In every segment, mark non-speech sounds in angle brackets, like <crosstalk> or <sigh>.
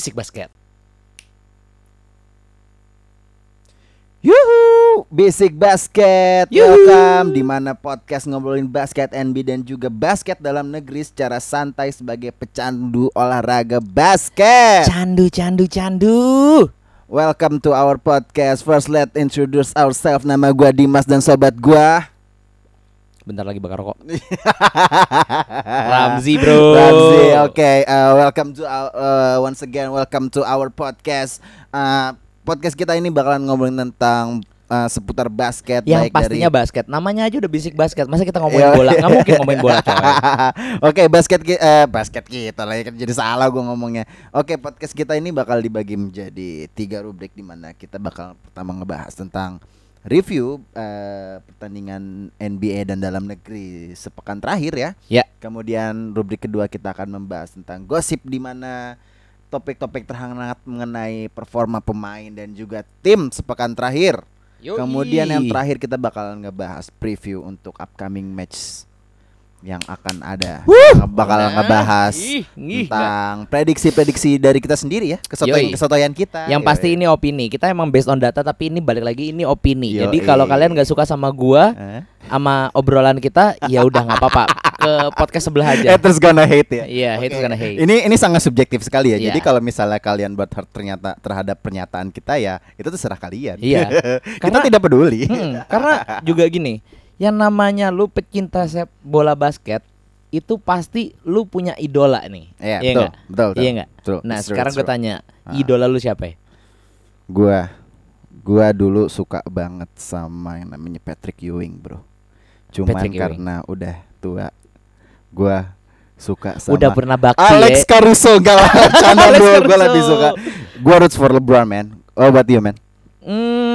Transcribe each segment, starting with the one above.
Bisik Basket. Yuhu, Basic Basket. Yuhu. Welcome di mana podcast ngobrolin basket NB dan juga basket dalam negeri secara santai sebagai pecandu olahraga basket. Candu, candu, candu. Welcome to our podcast. First let introduce ourselves. Nama gua Dimas dan sobat gua Bentar lagi bakar rokok. <laughs> Ramzi, bro. Ramzi. Oke, uh, welcome to our, uh, once again welcome to our podcast. Uh, podcast kita ini bakalan ngobrolin tentang uh, seputar basket Yang baik pastinya dari basket. Namanya aja udah Bisik Basket. Masa kita ngomongin Iya. bola? Nggak mungkin ngomongin bola, coy. <laughs> Oke, basket ki- eh, basket kita lah ya kan jadi salah gua ngomongnya. Oke, podcast kita ini bakal dibagi menjadi tiga rubrik di mana kita bakal pertama ngebahas tentang review eh, pertandingan NBA dan dalam negeri sepekan terakhir ya. Ya. Kemudian rubrik kedua kita akan membahas tentang gosip di mana topik-topik terhangat mengenai performa pemain dan juga tim sepekan terakhir. Yoi. Kemudian yang terakhir kita bakalan ngebahas preview untuk upcoming match yang akan ada. Bakalan Nah, ngebahas ih, ih, tentang prediksi-prediksi dari kita sendiri ya, kesotoyan Yoi. kesotoyan kita. Yang Yoi. pasti ini opini. Kita emang based on data tapi ini balik lagi ini opini. Jadi Yoi. kalau kalian nggak suka sama gua Eh? sama obrolan kita, ya udah nggak apa-apa. <laughs> Ke podcast sebelah aja. Haters gonna hate ya. Iya, Oke. haters gonna hate. Ini ini sangat subjektif sekali ya. Iya. Jadi kalau misalnya kalian buat ternyata terhadap pernyataan kita ya, itu terserah kalian. Iya. <laughs> kita Karena- tidak peduli. Hmm, karena juga gini, yang namanya lu pecinta sep bola basket itu pasti lu punya idola nih. Iya, Iya betul, betul, betul. Iya nggak? Betul, Nah, true, sekarang gue tanya, Ah. idola lu siapa ya? Gua gua dulu suka banget sama yang namanya Patrick Ewing, Bro. Cuman Patrick Ewing. karena udah tua, gua suka sama Udah pernah bakti Alex ya? Caruso enggak lah, <laughs> Alex gua Caruso. lebih suka. Gua roots for LeBron, man. Oh, about you, man? Hmm,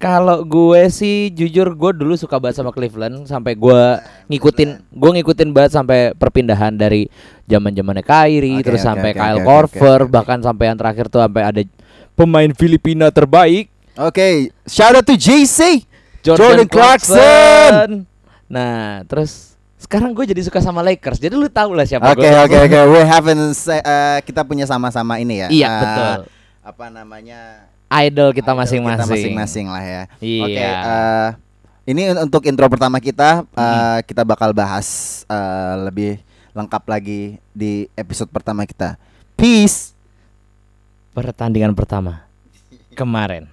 kalau gue sih jujur gue dulu suka banget sama Cleveland sampai gue ngikutin gue ngikutin banget sampai perpindahan dari zaman zamannya Kyrie Oke, terus oke, sampai oke, Kyle oke, Korver oke, oke. bahkan sampai yang terakhir tuh sampai ada pemain Filipina terbaik Oke, shout out to JC. Jordan Clarkson. Nah, terus sekarang gue jadi suka sama Lakers. Jadi lu tahu lah siapa Oke, oke, oke. We haven't say, eh, kita punya sama-sama ini ya. Iya, eh, betul. Apa namanya? Idol kita masing-masing. Kita masing-masing lah ya. Iya. Oke, eh, ini un- untuk intro pertama kita, eh, kita bakal bahas eh, lebih lengkap lagi di episode pertama kita. Peace. Pertandingan pertama kemarin.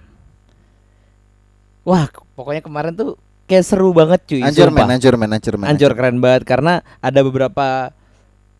Wah, pokoknya kemarin tuh kayak seru banget cuy. Anjur men, anjur men, anjur men. Anjur keren banget karena ada beberapa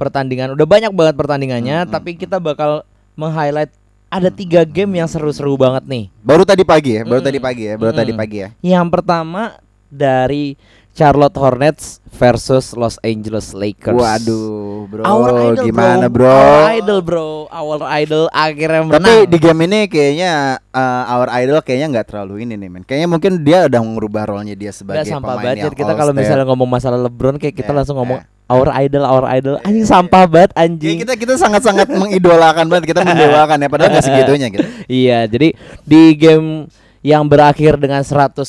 pertandingan, udah banyak banget pertandingannya, Hmm, tapi kita bakal meng-highlight ada tiga game yang seru-seru banget nih. Baru tadi pagi ya, baru Mm-mm. tadi pagi ya, baru tadi Mm-mm. pagi ya. Yang pertama dari Charlotte Hornets versus Los Angeles Lakers. Waduh, bro, Our idol, gimana bro? Our idol bro, our idol akhirnya menang. Tapi di game ini kayaknya uh, our idol kayaknya nggak terlalu ini nih men. Kayaknya mungkin dia udah merubah role-nya dia sebagai sampah pemain banget yang kita kalau misalnya ngomong masalah LeBron kayak kita Ya, langsung ngomong ya. Our idol, our idol. Anjing sampah banget Ya, anjing. kita kita sangat-sangat mengidolakan banget, kita mendewakan ya padahal nggak segitunya <laughs> gitu. Iya, jadi di game yang berakhir dengan 101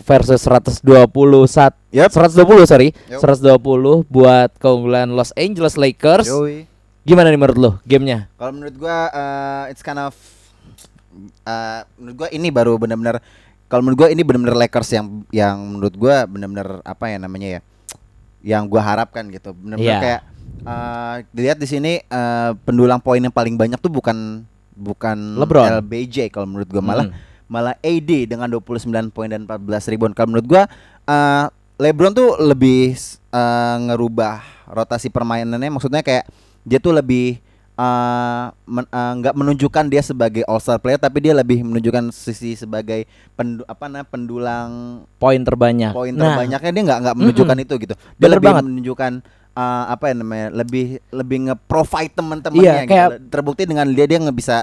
versus 121 Yep. 120 sorry Yup. 120 buat keunggulan Los Angeles Lakers Yoi. gimana nih menurut lo gamenya Kalau menurut gua uh, it's kind of uh, menurut gua ini baru benar-benar kalau menurut gua ini benar-benar Lakers yang yang menurut gua benar-benar apa ya namanya ya yang gua harapkan gitu. Benar-benar Iya. kayak uh, dilihat di sini uh, pendulang poin yang paling banyak tuh bukan bukan LeBron. LBJ kalau menurut gua malah Mm. malah AD dengan 29 poin dan 14 rebound. Kalau menurut gua uh, LeBron tuh lebih uh, ngerubah rotasi permainannya maksudnya kayak dia tuh lebih uh, men- uh, nggak menunjukkan dia sebagai all star player tapi dia lebih menunjukkan sisi sebagai pendu apa namanya pendulang poin terbanyak poin Nah, terbanyaknya dia nggak nggak menunjukkan itu gitu. Dia Bener lebih banget. menunjukkan uh, apa ya namanya lebih lebih nge-provide teman-temannya Iya, gitu. kayak- Terbukti dengan dia dia nggak bisa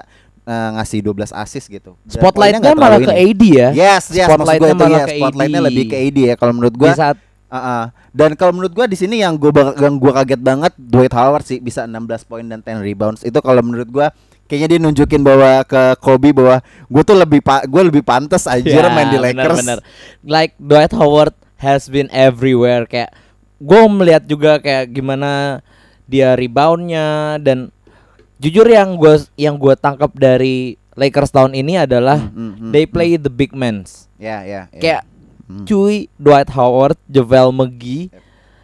uh, ngasih 12 assist gitu. Spotlightnya nggak malah ke. AD ya Yes, yes, Spotlightnya malah ya, ke spotlightnya AD. lebih ke AD ya kalau menurut gua. di saat Uh-uh. Dan kalau menurut gua di sini yang gua yang gua kaget banget Dwight Howard sih bisa 16 poin dan 10 rebounds. Itu kalau menurut gua kayaknya dia nunjukin bahwa ke Kobe bahwa gue tuh lebih pa gue lebih pantas aja Ya, main di bener, Lakers. bener. Like Dwight Howard has been everywhere kayak gue melihat juga kayak gimana dia reboundnya dan jujur yang gua yang gua tangkap dari Lakers tahun ini adalah Hmm, hmm, they hmm. play the big men. Ya, ya, ya. Kayak Hmm. cuy Dwight Howard, JaVale McGee,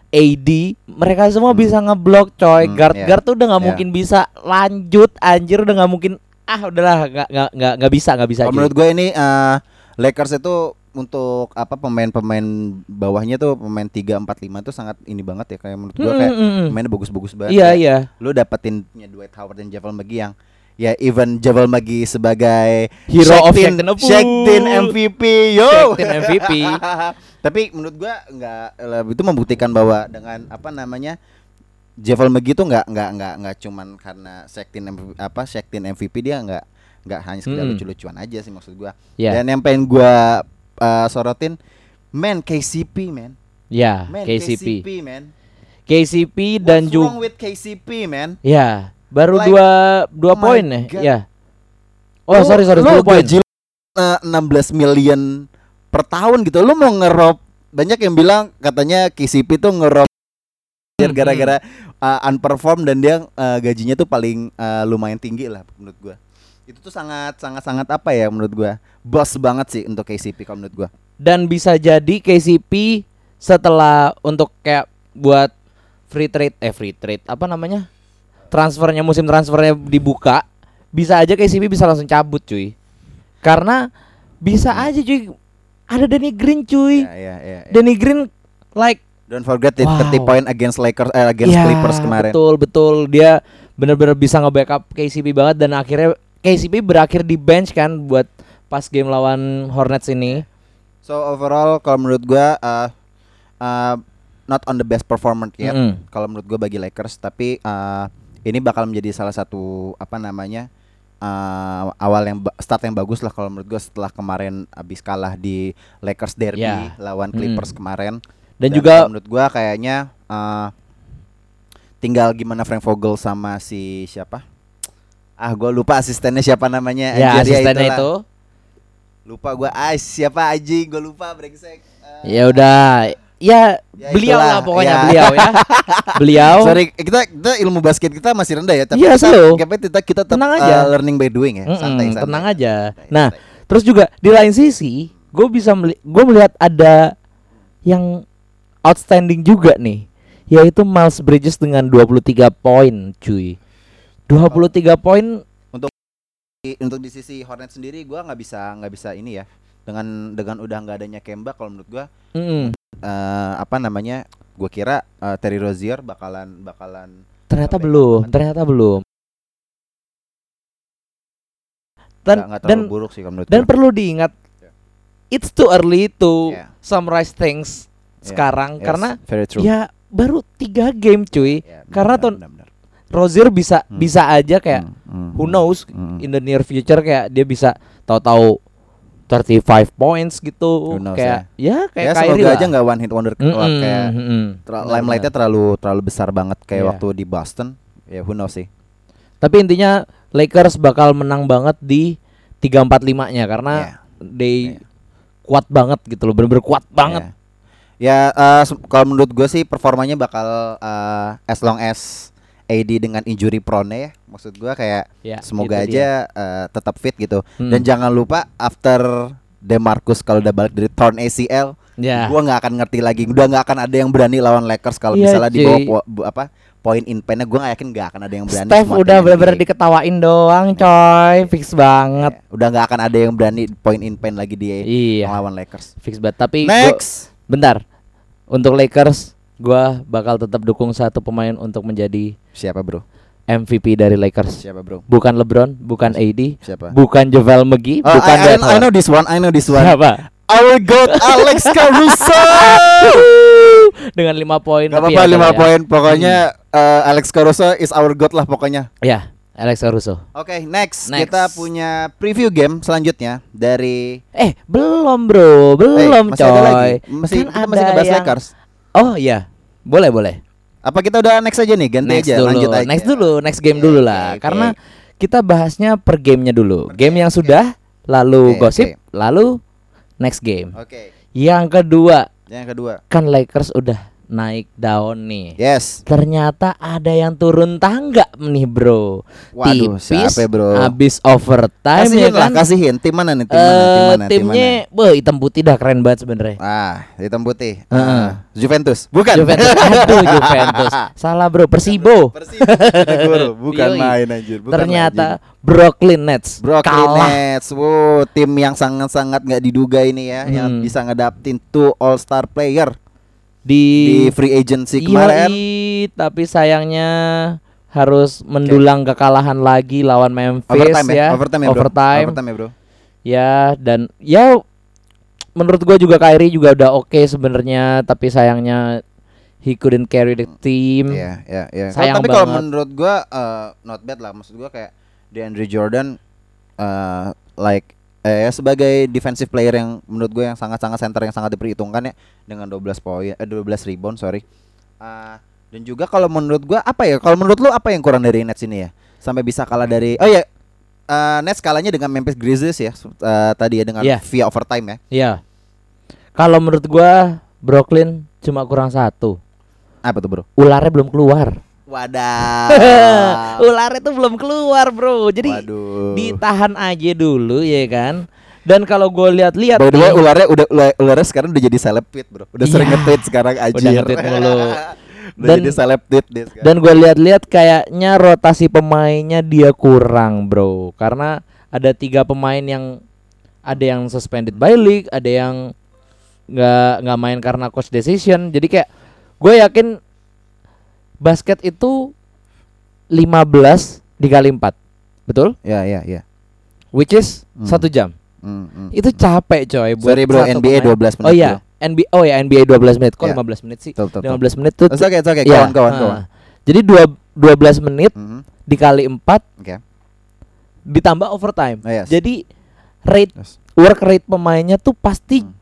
AD, mereka semua Hmm. bisa ngeblok coy. Hmm, guard iya. guard tuh udah nggak Iya. mungkin bisa lanjut anjir udah nggak mungkin ah udahlah nggak nggak nggak bisa nggak bisa cuy. menurut gue ini eh, Lakers itu untuk apa pemain-pemain bawahnya tuh pemain 3 4 5 tuh sangat ini banget ya kayak menurut gue Mm, kayak mm, mm. pemainnya bagus-bagus banget. Iya Kayak iya. Lu dapetin punya Dwight Howard dan Javel McGee yang ya even Javel McGee sebagai Hero of Shaq-Tin Apu. Shaq-Tin MVP yo. Shaq-Tin MVP. <laughs> Tapi menurut gua nggak itu membuktikan bahwa dengan apa namanya Javel McGee tuh nggak nggak nggak nggak cuman karena Shaq-Tin MVP, apa Shaq-Tin MVP dia nggak nggak hanya sekedar Mm. lucu-lucuan aja sih maksud gua. Ya. Dan yang pengen gua uh, sorotin man KCP man. Ya, Man KCP. KCP man. KCP dan juga with KCP man? ya, baru Like, dua dua oh poin ya. Ya. Oh, Lu- sorry sorry lu 10 poin. gaji eh, 16 million per tahun gitu. Lu mau ngerob banyak yang bilang katanya KCP tuh ngerob Hmm, gara-gara uh, unperform dan dia uh, gajinya tuh paling uh, lumayan tinggi lah menurut gua. Itu tuh sangat sangat sangat apa ya menurut gua? Bos banget sih untuk KCP kalau menurut gua. Dan bisa jadi KCP setelah untuk kayak buat free trade eh free trade apa namanya? Transfernya musim transfernya dibuka, bisa aja KCP bisa langsung cabut cuy. Karena bisa aja cuy. Ada Danny Green cuy. Ya, ya, ya, ya. Danny Green like Don't forget it Wow. 30 point against Lakers eh, against Ya, Clippers kemarin. Betul betul dia benar-benar bisa nge-backup KCP banget dan akhirnya KCP berakhir di bench kan buat pas game lawan Hornets ini. So overall kalau menurut gua uh, uh, not on the best performance yet. Mm-mm. Kalau menurut gua bagi Lakers tapi uh, ini bakal menjadi salah satu apa namanya uh, awal yang start yang bagus lah kalau menurut gua setelah kemarin abis kalah di Lakers Derby Ya. lawan. Clippers kemarin. Dan, kalau juga menurut gua kayaknya uh, tinggal gimana Frank Vogel sama si siapa? Ah, gua lupa asistennya siapa namanya. ya asistennya itulah. itu Lupa gua ah siapa aji gua lupa brengsek. Eh, ya udah ya, Ya, beliau itulah, lah pokoknya ya. beliau ya. <laughs> beliau Sorry, kita kita ilmu basket kita masih rendah ya, tapi Iya, kita, slow. kita kita tetap Tenang uh, aja. learning by doing ya. Mm-mm, Santai, santai. tenang aja. Santai, Nah, santai. terus juga di lain sisi gue bisa gue melihat ada yang outstanding juga nih yaitu Miles Bridges dengan 23 poin cuy 23 poin Di- untuk di sisi Hornet sendiri gua nggak bisa nggak bisa ini ya. Dengan dengan udah nggak adanya Kemba kalau menurut gua mm, eh, apa namanya? Gua kira eh, Terry Rozier bakalan bakalan ternyata Comeback belum banget. ternyata belum dan nggak terlalu dan buruk sih menurut dan perlu diingat Ya. it's too early to Yeah. summarize things Yeah. sekarang Yes, karena ya baru tiga game cuy Ya, benar, karena tuh-. Rozier bisa Hmm. bisa aja kayak Hmm, hmm, who hmm, knows hmm. in the near future kayak dia bisa tahu-tahu 35 points gitu knows, kayak ya, kayak ya Kyrie semoga lah. aja nggak one hit wonder Mm-mm, wah, kayak mm-mm. Ter- Benar, limelightnya terlalu terlalu besar banget kayak Iya. waktu di Boston. Ya who knows sih. Tapi intinya Lakers bakal menang banget di 345-nya karena Iya. they Iya. kuat banget gitu loh, bener-bener kuat banget. Ya, ya se- kalau menurut gue sih performanya bakal eh, as long as AD dengan injury prone ya. Maksud gua kayak Ya, semoga itu aja eh, tetap fit gitu. Hmm. Dan jangan lupa after Demarcus kalau udah balik dari torn ACL, Ya. gua nggak akan ngerti lagi. Udah nggak akan ada yang berani lawan Lakers kalau Iya, misalnya di bawah po- apa poin in pen gua nggak yakin nggak akan ada yang berani. Steph udah bener-bener diketawain doang, coy. Fix banget. Ya, Udah nggak akan ada yang berani point in pen lagi di Iya, melawan Lakers. fix banget. Tapi gua- Next. bentar. Untuk Lakers, gua bakal tetap dukung satu pemain untuk menjadi Siapa, Bro? MVP dari Lakers. Siapa, Bro? Bukan LeBron, bukan AD, Siapa? bukan JaVale McGee, Oh, bukan I, I, I know this one. I know this one. Siapa? Our God Alex Caruso. <laughs> Dengan 5 poin. Gak apa-apa 5 ya. poin. Pokoknya uh, Alex Caruso is our God lah pokoknya. Ya, Alex Caruso. Oke, next. Next. Kita punya preview game selanjutnya dari Eh, belum, Bro. Belum, Eh, masih coy. ada lagi. Masih Kan masih ngebahas yang- Lakers. Oh, iya. Boleh, boleh. Apa kita udah next aja nih? Ganti Next aja, dulu. lanjut aja. Next dulu, next game Oke, dulu lah. oke. Karena kita bahasnya per gamenya dulu. Game yang oke. sudah, lalu Oke, gosip, oke. lalu next game. Oke. Yang kedua, Yang kedua. kan Lakers udah naik daun nih. Yes. Ternyata ada yang turun tangga nih, Bro. Waduh, Tipis siapa ya, bro? habis overtime Kasihin ya lah, kan. kasihin. Tim mana nih? Tim Eh, mana? Tim mana? Tim timnya beuh, hitam putih dah keren banget sebenarnya. mana? Ah, hitam putih. Ah, Juventus. Bukan. Juventus. Aduh, <laughs> Juventus. Salah, Bro. Persibo. <laughs> Persibo. Guru. Bukan Yoi. main anjir. Bukan Ternyata Brooklyn Nets Brooklyn kalah. Nets, wow, tim yang sangat-sangat nggak diduga ini ya, yang Hmm. bisa ngedaptin two All Star player di, di free agency kemarin. Yoi, tapi sayangnya harus mendulang kekalahan lagi lawan Memphis Overtime ya, ya. overtime ya, bro. Overtime. Overtime ya, bro. Ya, dan ya menurut gua juga Kyrie juga udah oke sebenarnya, tapi sayangnya he couldn't carry the team. Iya, iya, iya. Sayang Tapi kalau menurut gua eh, not bad lah. Maksud gua kayak DeAndre Jordan eh like eh sebagai defensive player yang menurut gue yang sangat-sangat center yang sangat diperhitungkan ya dengan 12 poin eh 12 rebound sorry. Ah, dan juga kalau menurut gua apa ya? Kalau menurut lu apa yang kurang dari Nets ini ya? Sampai bisa kalah dari Oh ya eh, Nets kalahnya dengan Memphis Grizzlies ya eh, tadi ya dengan Iya. via overtime ya. Iya. Kalau menurut gua Brooklyn cuma kurang satu. Apa tuh, Bro? Ularnya belum keluar. Wadah. <laughs> Ularnya tuh belum keluar, Bro. Jadi Waduh. ditahan aja dulu ya kan. Dan kalau gue lihat-lihat By the way, ularnya udah ular- ularnya sekarang udah jadi seleb tweet, Bro. Udah sering Iya. nge-tweet sekarang anjir. Udah nge-tweet mulu. <laughs> Dan- jadi seleb tweet dia sekarang. dan gue lihat-lihat kayaknya rotasi pemainnya dia kurang, Bro. Karena ada tiga pemain yang ada yang suspended by league, ada yang nggak nggak main karena coach decision. Jadi kayak gue yakin basket itu 15 dikali 4 Betul? ya, ya, ya. Which is Hmm. satu jam. Hmm, hmm, Itu hmm. capek coy buat Sorry, Bro, NBA pemain. 12 menit. Oh iya. NBA oh ya NBA 12 menit. Kok Ya. 15 menit sih? Betul, betul. 15 menit tuh. Okay, it's okay. Iya, Kawan, kawan, kawan. Jadi dua 12 menit Mhm. dikali 4 Oke. ditambah overtime. Oh, yes. Jadi rate Yes. work rate pemainnya tuh pasti Hmm, hmm, hmm,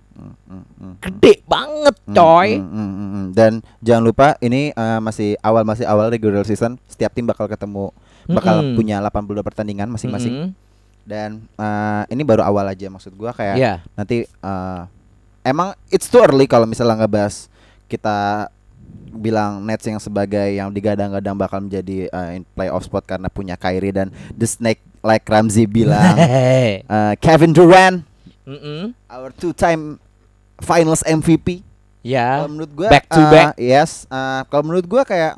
gede banget, hmm, coy. hmm, hmm, hmm, hmm. Dan jangan lupa ini eh, masih awal masih awal regular season. Setiap tim bakal ketemu bakal Mm-mm. punya 82 pertandingan masing-masing. Mm-mm. Dan eh, ini baru awal aja maksud gua kayak Iya. nanti eh, emang it's too early kalau misalnya ngebahas kita bilang Nets yang sebagai yang digadang-gadang bakal menjadi eh, in playoff spot karena punya Kyrie dan the snake like Ramzi bilang <laughs> eh, Kevin Durant Mm-mm. our two time finals MVP Ya. kalau menurut gua back to eh, back. yes eh, kalau menurut gua kayak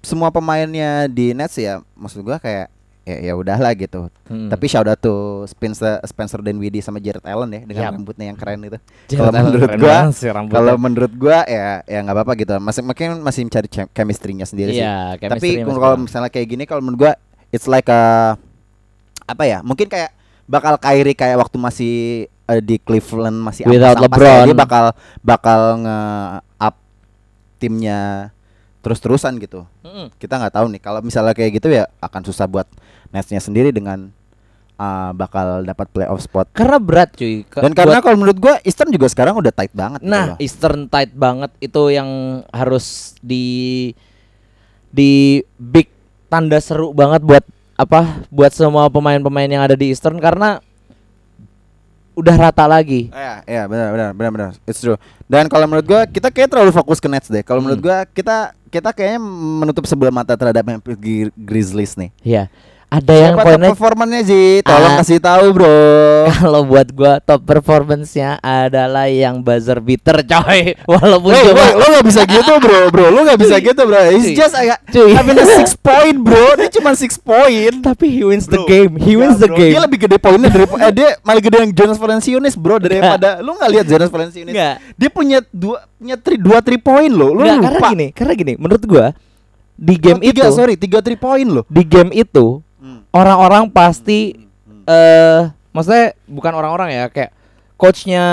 semua pemainnya di Nets ya maksud gua kayak ya ya udahlah gitu Mm. tapi shout out to Spencer Spencer Dinwiddie sama Jared Allen ya dengan Yap. rambutnya yang keren itu. Kalau menurut gua-. Kalau menurut gua ya ya nggak apa-apa gitu. Masih mungkin masih mencari chem- chemistry-nya sendiri sih. Iya, Tapi kalau misalnya kayak gini kalau menurut gua it's like a apa ya? Mungkin kayak bakal Kyrie kayak waktu masih eh, di Cleveland masih Without ya, LeBron. dia bakal bakal nge-up timnya terus-terusan gitu. Mm-mm. Kita nggak tahu nih kalau misalnya kayak gitu ya akan susah buat Nets-nya sendiri dengan uh, bakal dapat playoff spot. Karena berat cuy. Ke- Dan karena kalau menurut gua Eastern juga sekarang udah tight banget gitu Nah, loh. Eastern tight banget itu yang harus di di big tanda seru banget buat apa? Buat semua pemain-pemain yang ada di Eastern karena udah rata lagi. Iya, iya benar benar benar benar. It's true. Dan kalau menurut gua kita kayak terlalu fokus ke Nets deh. Kalau menurut Hmm. gua kita kita kayaknya menutup sebelah mata terhadap Memphis Gri- Grizzlies nih. Iya. Ada yang Siapa top poinnya performannya sih? Tolong Ah. kasih tahu, Bro. <laughs> kalau buat gua top performance-nya adalah yang buzzer beater coy. <laughs> Walaupun Woi, cuma lo gak bisa gitu, <laughs> bro, bro. Lo gak bisa gitu, bro. It's Cuy. just agak Cuy. having a six point, bro. Dia cuma six point. tapi he wins the Bro. game. He wins the Bro, game. Dia lebih gede poinnya dari eh, dia malah gede yang Jonas Valanciunas, bro, daripada lu nggak lihat Jonas Valanciunas. Enggak. Dia punya dua punya tri, dua three point lo. Enggak, lupa. karena gini, karena gini, menurut gua di game Oh, tiga, itu sorry, tiga three point lo. di game itu orang-orang pasti eh maksudnya bukan orang-orang ya kayak coachnya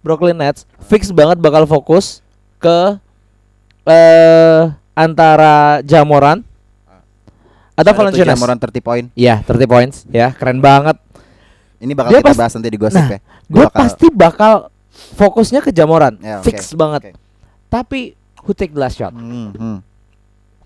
Brooklyn Nets fix banget bakal fokus ke eh antara Jamoran atau Valanciunas. Jamoran 30 point. Iya, 30 points ya, keren banget. Ini bakal Dia kita pas- bahas nanti di gosip Nah, ya. Gue bakal- pasti bakal fokusnya ke Jamoran, Ya, oke, fix banget. oke. Tapi who take the last shot? Hmm, hmm.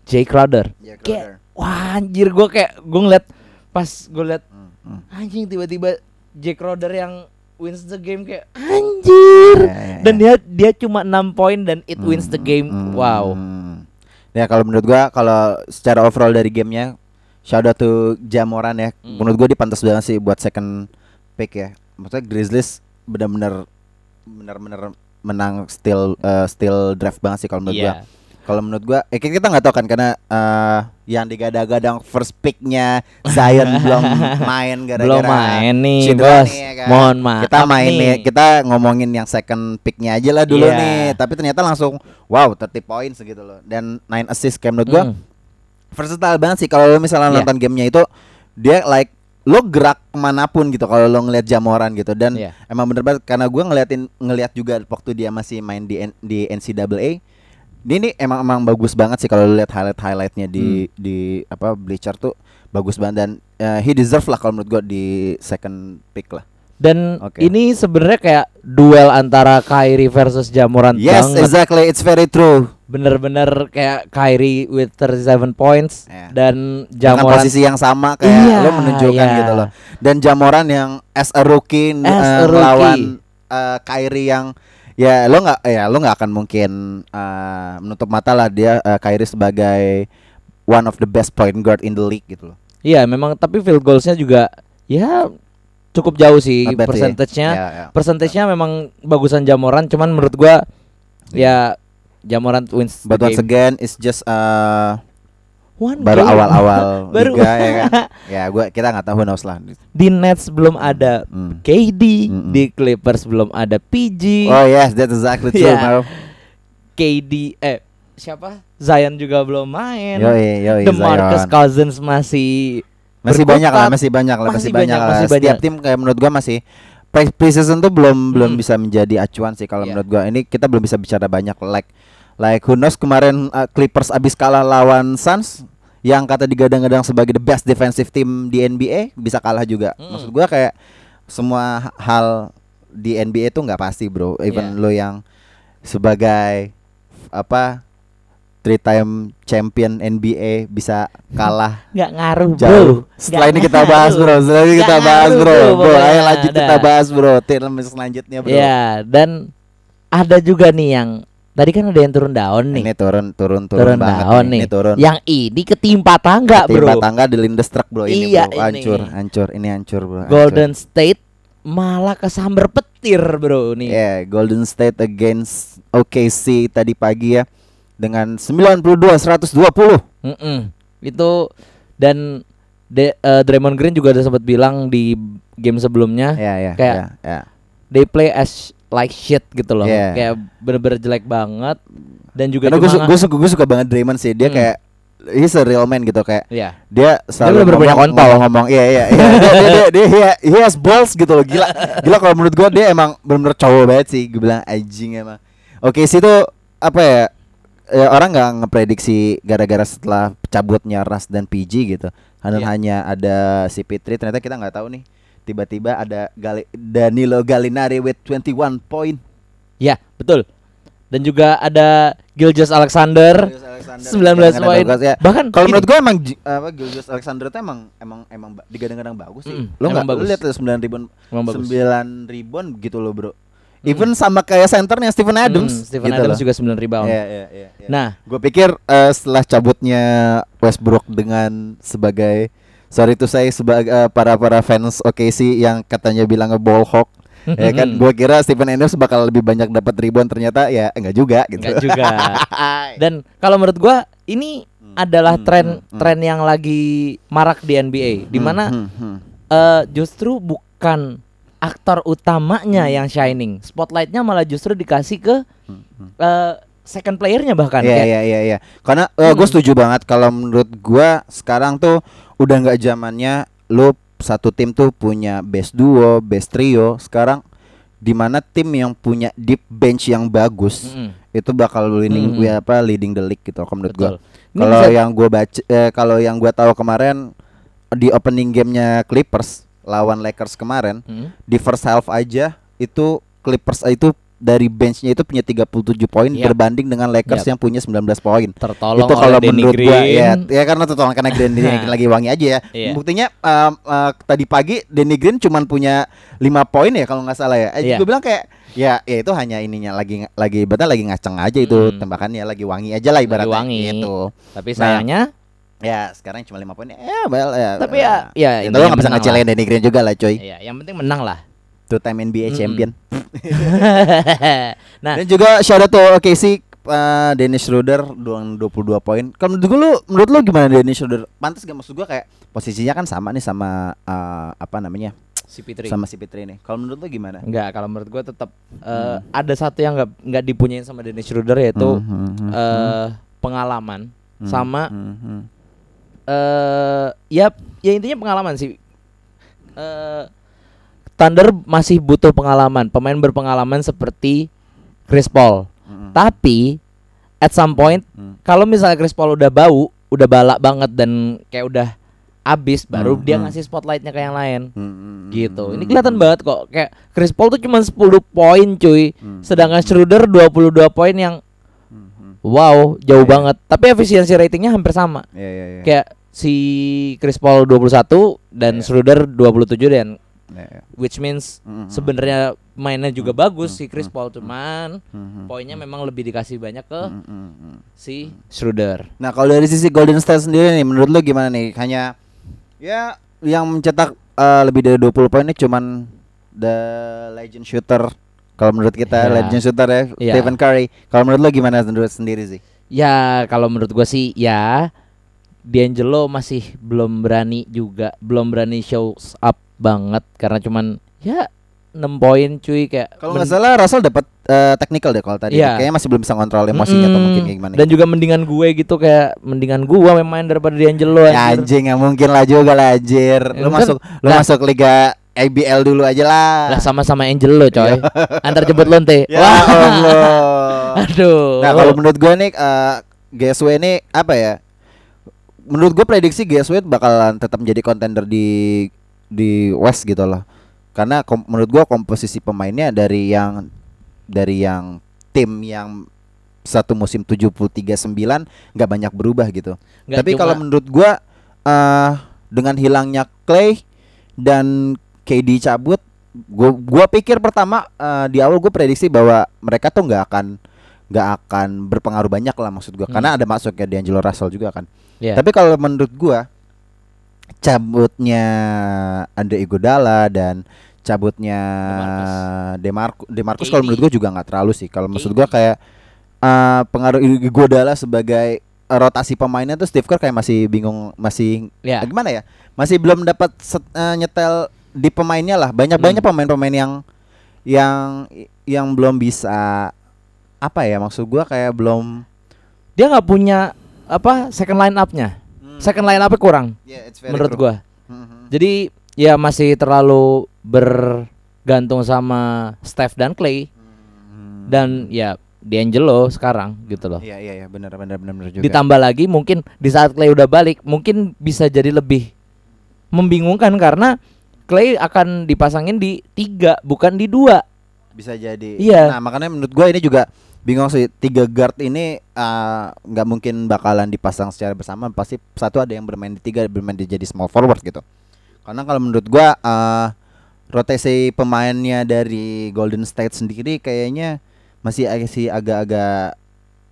Jay Crowder. Ya, Kayak wah anjir gue kayak gue ngeliat pas gue liat Hmm, hmm. anjing tiba-tiba Jack Crowder yang wins the game kayak anjir. Ya, ya, Dan ya. dia dia cuma 6 poin dan it wins the game. Hmm, Wow. hmm. Ya kalau menurut gua kalau secara overall dari gamenya shout out to Jamoran ya. Hmm. Menurut gua dia pantas banget sih buat second pick ya. Maksudnya Grizzlies benar-benar benar-benar menang still uh, still draft banget sih kalau menurut gua. Kalau menurut gua, eh kita nggak tahu kan karena eh, yang digadang-gadang first picknya Zion <laughs> belum main gara-gara Belum main nih, cedera Bos. nih, ya kan. Mohon maaf. Kita main nih, kita ngomongin yang second picknya aja lah dulu Iya. nih. Tapi ternyata langsung wow 30 points gitu loh. Dan 9 assist kayak menurut gua Mm. versatile banget sih kalau misalnya Iya. nonton gamenya itu dia like lo gerak ke mana pun gitu kalau lo ngelihat Jamoran gitu dan Iya. emang bener banget karena gua ngeliatin ngelihat juga waktu dia masih main di N- di NCAA ini nih emang emang bagus banget sih kalau lihat highlight highlightnya di Hmm. di apa Bleacher tuh bagus banget dan eh, he deserve lah kalau menurut gua di second pick lah Dan Oke. ini sebenarnya kayak duel antara Kyrie versus Jamoran yes banget. exactly it's very true Bener-bener kayak Kyrie with 37 points Iya. dan dengan Jamoran posisi yang sama kayak Iya, lo menunjukkan iya. gitu loh. Dan Jamoran yang as a rookie As eh, a rookie. lawan eh, Kyrie yang ya lo nggak ya lo nggak akan mungkin eh, menutup mata lah dia eh, Kyrie sebagai one of the best point guard in the league gitu loh. Iya memang tapi field goalsnya juga ya cukup jauh sih persentasenya. Ya, ya. Persentasenya memang bagusan Jamoran cuman menurut gua ya Jamoran wins But once game. again it's just eh, One baru awal-awal <laughs> Baru. liga ya kan. <laughs> Ya gua kita nggak tahu knows lah. Di Nets belum ada Hmm. KD, Mm-mm. di Clippers belum ada PG. Oh yes, that's exactly true. <laughs> Marv. KD eh siapa? Zion juga belum main. Yoi, yoi, DeMarcus Zion. Cousins masih masih berkutat. banyak lah masih banyak lah masih, Masih banyak, banyak, lah masih setiap banyak. tim kayak menurut gua masih pre- preseason tuh belum belum Hmm. bisa menjadi acuan sih kalau Iya. menurut gua ini kita belum bisa bicara banyak like like who knows kemarin uh, Clippers abis kalah lawan Suns yang kata digadang-gadang sebagai the best defensive team di NBA bisa kalah juga Hmm. maksud gua kayak semua hal di NBA tuh nggak pasti bro even Iya. lo yang sebagai apa three time champion NBA bisa kalah <laughs> nggak ngaruh, Bro. jauh. Setelah Nggak ini kita bahas bro. Setelah ini kita bahas bro. bro, Bro, ayo pokoknya. lanjut kita Dah. bahas bro. Tim selanjutnya bro. Iya, dan ada juga nih yang tadi kan ada yang turun daun nih. Ini turun turun turun, turun banget daun nih. nih. Ini turun. Yang ini ketimpa tangga, Timba Bro. tangga di Lindestruck bro ini Iya, bro. ini. Hancur, hancur. Ini hancur bro. hancur. Golden State malah kesambar petir, Bro nih. Yeah, Golden State against OKC tadi pagi ya dengan 92 120. Mm-mm. Itu dan De- eh, Draymond Green juga udah sempat bilang di game sebelumnya Ya ya. Kayak ya, ya. they play as like shit gitu loh. Yeah. Kayak bener-bener jelek banget dan juga Karena gue suka, suka, banget Draymond sih. Dia Hmm. kayak he's a real man gitu kayak ya. dia selalu punya ngomong, kontol. ngomong, iya iya iya <laughs> dia, dia, dia, dia, he, he has balls gitu loh gila <laughs> gila kalau menurut gua dia emang bener-bener cowok banget sih gue bilang anjing emang oke sih itu apa ya ya, orang nggak ngeprediksi gara-gara setelah cabutnya Ras dan PG gitu hanya Iya. hanya ada si Pitri ternyata kita nggak tahu nih tiba-tiba ada Gali, Danilo Gallinari with 21 point Ya, betul. Dan juga ada Gilgeous Alexander 19 poin. ya. Bahkan Kalau menurut gue emang apa Gilgeous Alexander itu emang emang emang digadang-gadang bagus sih. Mm-mm, lo nggak lo bagus. lihat sembilan ribuan sembilan ribuan gitu loh bro. Even sama kayak centernya Stephen Adams. Hmm, Stephen gitu Adams loh. juga 9 rebound. Iya iya iya. iya. Nah, gue pikir eh, setelah cabutnya Westbrook dengan sebagai sorry itu saya sebagai para para fans OKC yang katanya bilangnya ball hawk ya kan gue kira Stephen Adams bakal lebih banyak dapat rebound ternyata ya enggak juga gitu. enggak juga. <laughs> Dan kalau menurut gua ini adalah hmm, tren hmm, hmm. tren yang lagi marak di NBA di mana Hmm, hmm, hmm. eh, justru bukan aktor utamanya Hmm. yang shining. Spotlightnya malah justru dikasih ke eh, second playernya bahkan Iya kayak iya. Karena gue Hmm. setuju banget kalau menurut gua sekarang tuh udah nggak zamannya lu satu tim tuh punya best duo, best trio. Sekarang di mana tim yang punya deep bench yang bagus Mm-mm. itu bakal leading Hmm. ya apa leading the league gitu kalau menurut. Ini Kalau yang gua baca eh, kalau yang gua tahu kemarin di opening gamenya Clippers lawan Lakers kemarin Mm. di first half aja itu Clippers itu dari benchnya itu punya 37 poin Yap. berbanding dengan Lakers Yap. yang punya 19 poin. Tertolong itu kalau menurut gua Green. ya, ya karena tertolong karena Green <laughs> lagi wangi aja ya. Iya. Buktinya um, uh, tadi pagi Danny Green cuman punya 5 poin ya kalau nggak salah ya. Eh, Iya. Gue bilang kayak ya ya itu hanya ininya lagi lagi ibaratnya lagi ngaceng aja itu Hmm. tembakannya lagi wangi aja lah Lagi ibaratnya wangi. gitu. Tapi Nah, sayangnya Ya sekarang cuma 5 poin. Ya well ya. Tapi ya- ya, ya, lo nggak bisa ngecelain Danny Green juga lah coy. ya yang penting menang lah. Two time NBA champion. <laughs> nah, Dan juga shout out to OKC uh, Dennis Schroeder doang 22 poin. Kalau menurut lu menurut lu gimana Dennis Schroeder? Pantas gak maksud gua kayak posisinya kan sama nih sama uh, apa namanya? si Fitri. Sama si Fitri nih. Kalau menurut lu gimana? Enggak, kalau menurut gua tetap eh, Hmm. ada satu yang nggak nggak dipunyain sama Dennis Schroeder yaitu Hmm, hmm, hmm, eh pengalaman hmm, sama hmm, hmm. eh ya ya intinya pengalaman sih. Eh Thunder masih butuh pengalaman, pemain berpengalaman seperti Chris Paul. Hmm, Tapi at some point hmm. kalau misalnya Chris Paul udah bau, udah balak banget dan kayak udah abis baru Hmm, dia hmm. ngasih spotlightnya ke yang lain. Hmm, Gitu. Ini kelihatan hmm. banget kok kayak Chris Paul tuh cuma 10 poin cuy. Hmm, Sedangkan Schroeder 22 poin yang hmm, wow, jauh Iya. banget. Tapi efisiensi ratingnya hampir sama. Iya iya iya. Kayak si Chris Paul 21 dan Iya. Schroeder 27 dan Iya, iya. which means Hmm, hmm, sebenarnya mainnya juga Hmm, bagus hmm, si Chris Paul cuman hmm, hmm, poinnya hmm, memang lebih dikasih banyak ke hmm, hmm, si Schroeder. Nah kalau dari sisi Golden State sendiri nih menurut lu gimana nih? Hanya ya yang mencetak uh, lebih dari 20 poin ini cuman the legend shooter kalau menurut kita Ya. legend shooter ya Ya. Stephen Curry. Kalau menurut lu gimana menurut sendiri sih? Ya kalau menurut gua sih ya D'Angelo masih belum berani juga, belum berani show up banget karena cuman ya 6 poin cuy kayak Kalau nggak salah Russell dapat uh, technical deh kalau tadi. Iya. Kayaknya masih belum bisa kontrol emosinya atau Mm-mm. mungkin kayak gimana. Dan juga mendingan gue gitu kayak mendingan gua main daripada D'Angelo ya, anjir. anjing ya mungkin lah juga lah anjir. Lu Ya, kan- masuk lu lah. masuk liga IBL dulu aja lah. Lah sama-sama Angelo coy. <laughs> Antar jemput lonte. <laughs> Ya Wah. Allah. <laughs> Aduh. Nah kalau menurut gue nih uh, GSW ini apa ya? Menurut gue prediksi GSW bakalan tetap menjadi kontender di di West gitu loh. Karena kom- menurut gue komposisi pemainnya dari yang dari yang tim yang satu musim 73-9 nggak banyak berubah gitu. Nggak Tapi kalau menurut gue uh, dengan hilangnya Clay dan KD cabut, gua gua pikir pertama uh, di awal gue prediksi bahwa mereka tuh nggak akan nggak akan berpengaruh banyak lah maksud gua Hmm. karena ada masuknya D'Angelo Russell juga kan. Iya. Tapi kalau menurut gua cabutnya Andre Iguodala dan cabutnya Demarcus Demarcus kalau KD. menurut gua juga nggak terlalu sih. Kalau maksud gua kayak uh, pengaruh Iguodala sebagai uh, rotasi pemainnya tuh Steve Kerr kayak masih bingung masih ya. Eh, gimana ya masih belum dapat eh, nyetel di pemainnya lah banyak banyak Hmm. pemain-pemain yang yang yang belum bisa apa ya maksud gua kayak belum Dia nggak punya apa second line up-nya. Second line up-nya kurang Yeah, it's very menurut true. gua. Mhm. Jadi ya masih terlalu bergantung sama Steph dan Clay Hmm. dan ya D'Angelo sekarang gitu loh. iya iya iya benar benar benar benar juga Ditambah lagi mungkin di saat Clay udah balik mungkin bisa jadi lebih membingungkan karena Clay akan dipasangin di tiga bukan di dua. bisa jadi Iya. nah makanya menurut gua ini juga bingung sih tiga guard ini eh, nggak mungkin bakalan dipasang secara bersama. Pasti satu ada yang bermain di tiga bermain di jadi small forward gitu. Karena kalau menurut gua eh, rotasi pemainnya dari Golden State sendiri kayaknya masih sih agak-agak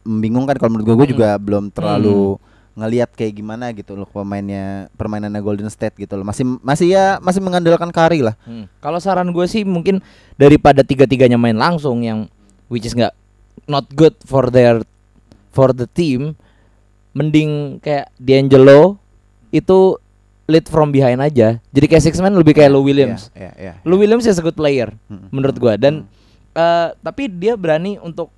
membingungkan. Kalau menurut gua gua Hmm. juga belum terlalu ngelihat kayak gimana gitu loh pemainnya permainannya Golden State gitu loh. Masih masih ya masih mengandalkan Curry lah. Kalau saran gue sih mungkin daripada tiga-tiganya main langsung yang which is nggak not good for their for the team, mending kayak D'Angelo itu lead from behind aja. Jadi kayak six man lebih kayak Lou Williams. Iya, iya, iya. Lou Williams is a good player Mm-mm. menurut gua dan Mm. eh, tapi dia berani untuk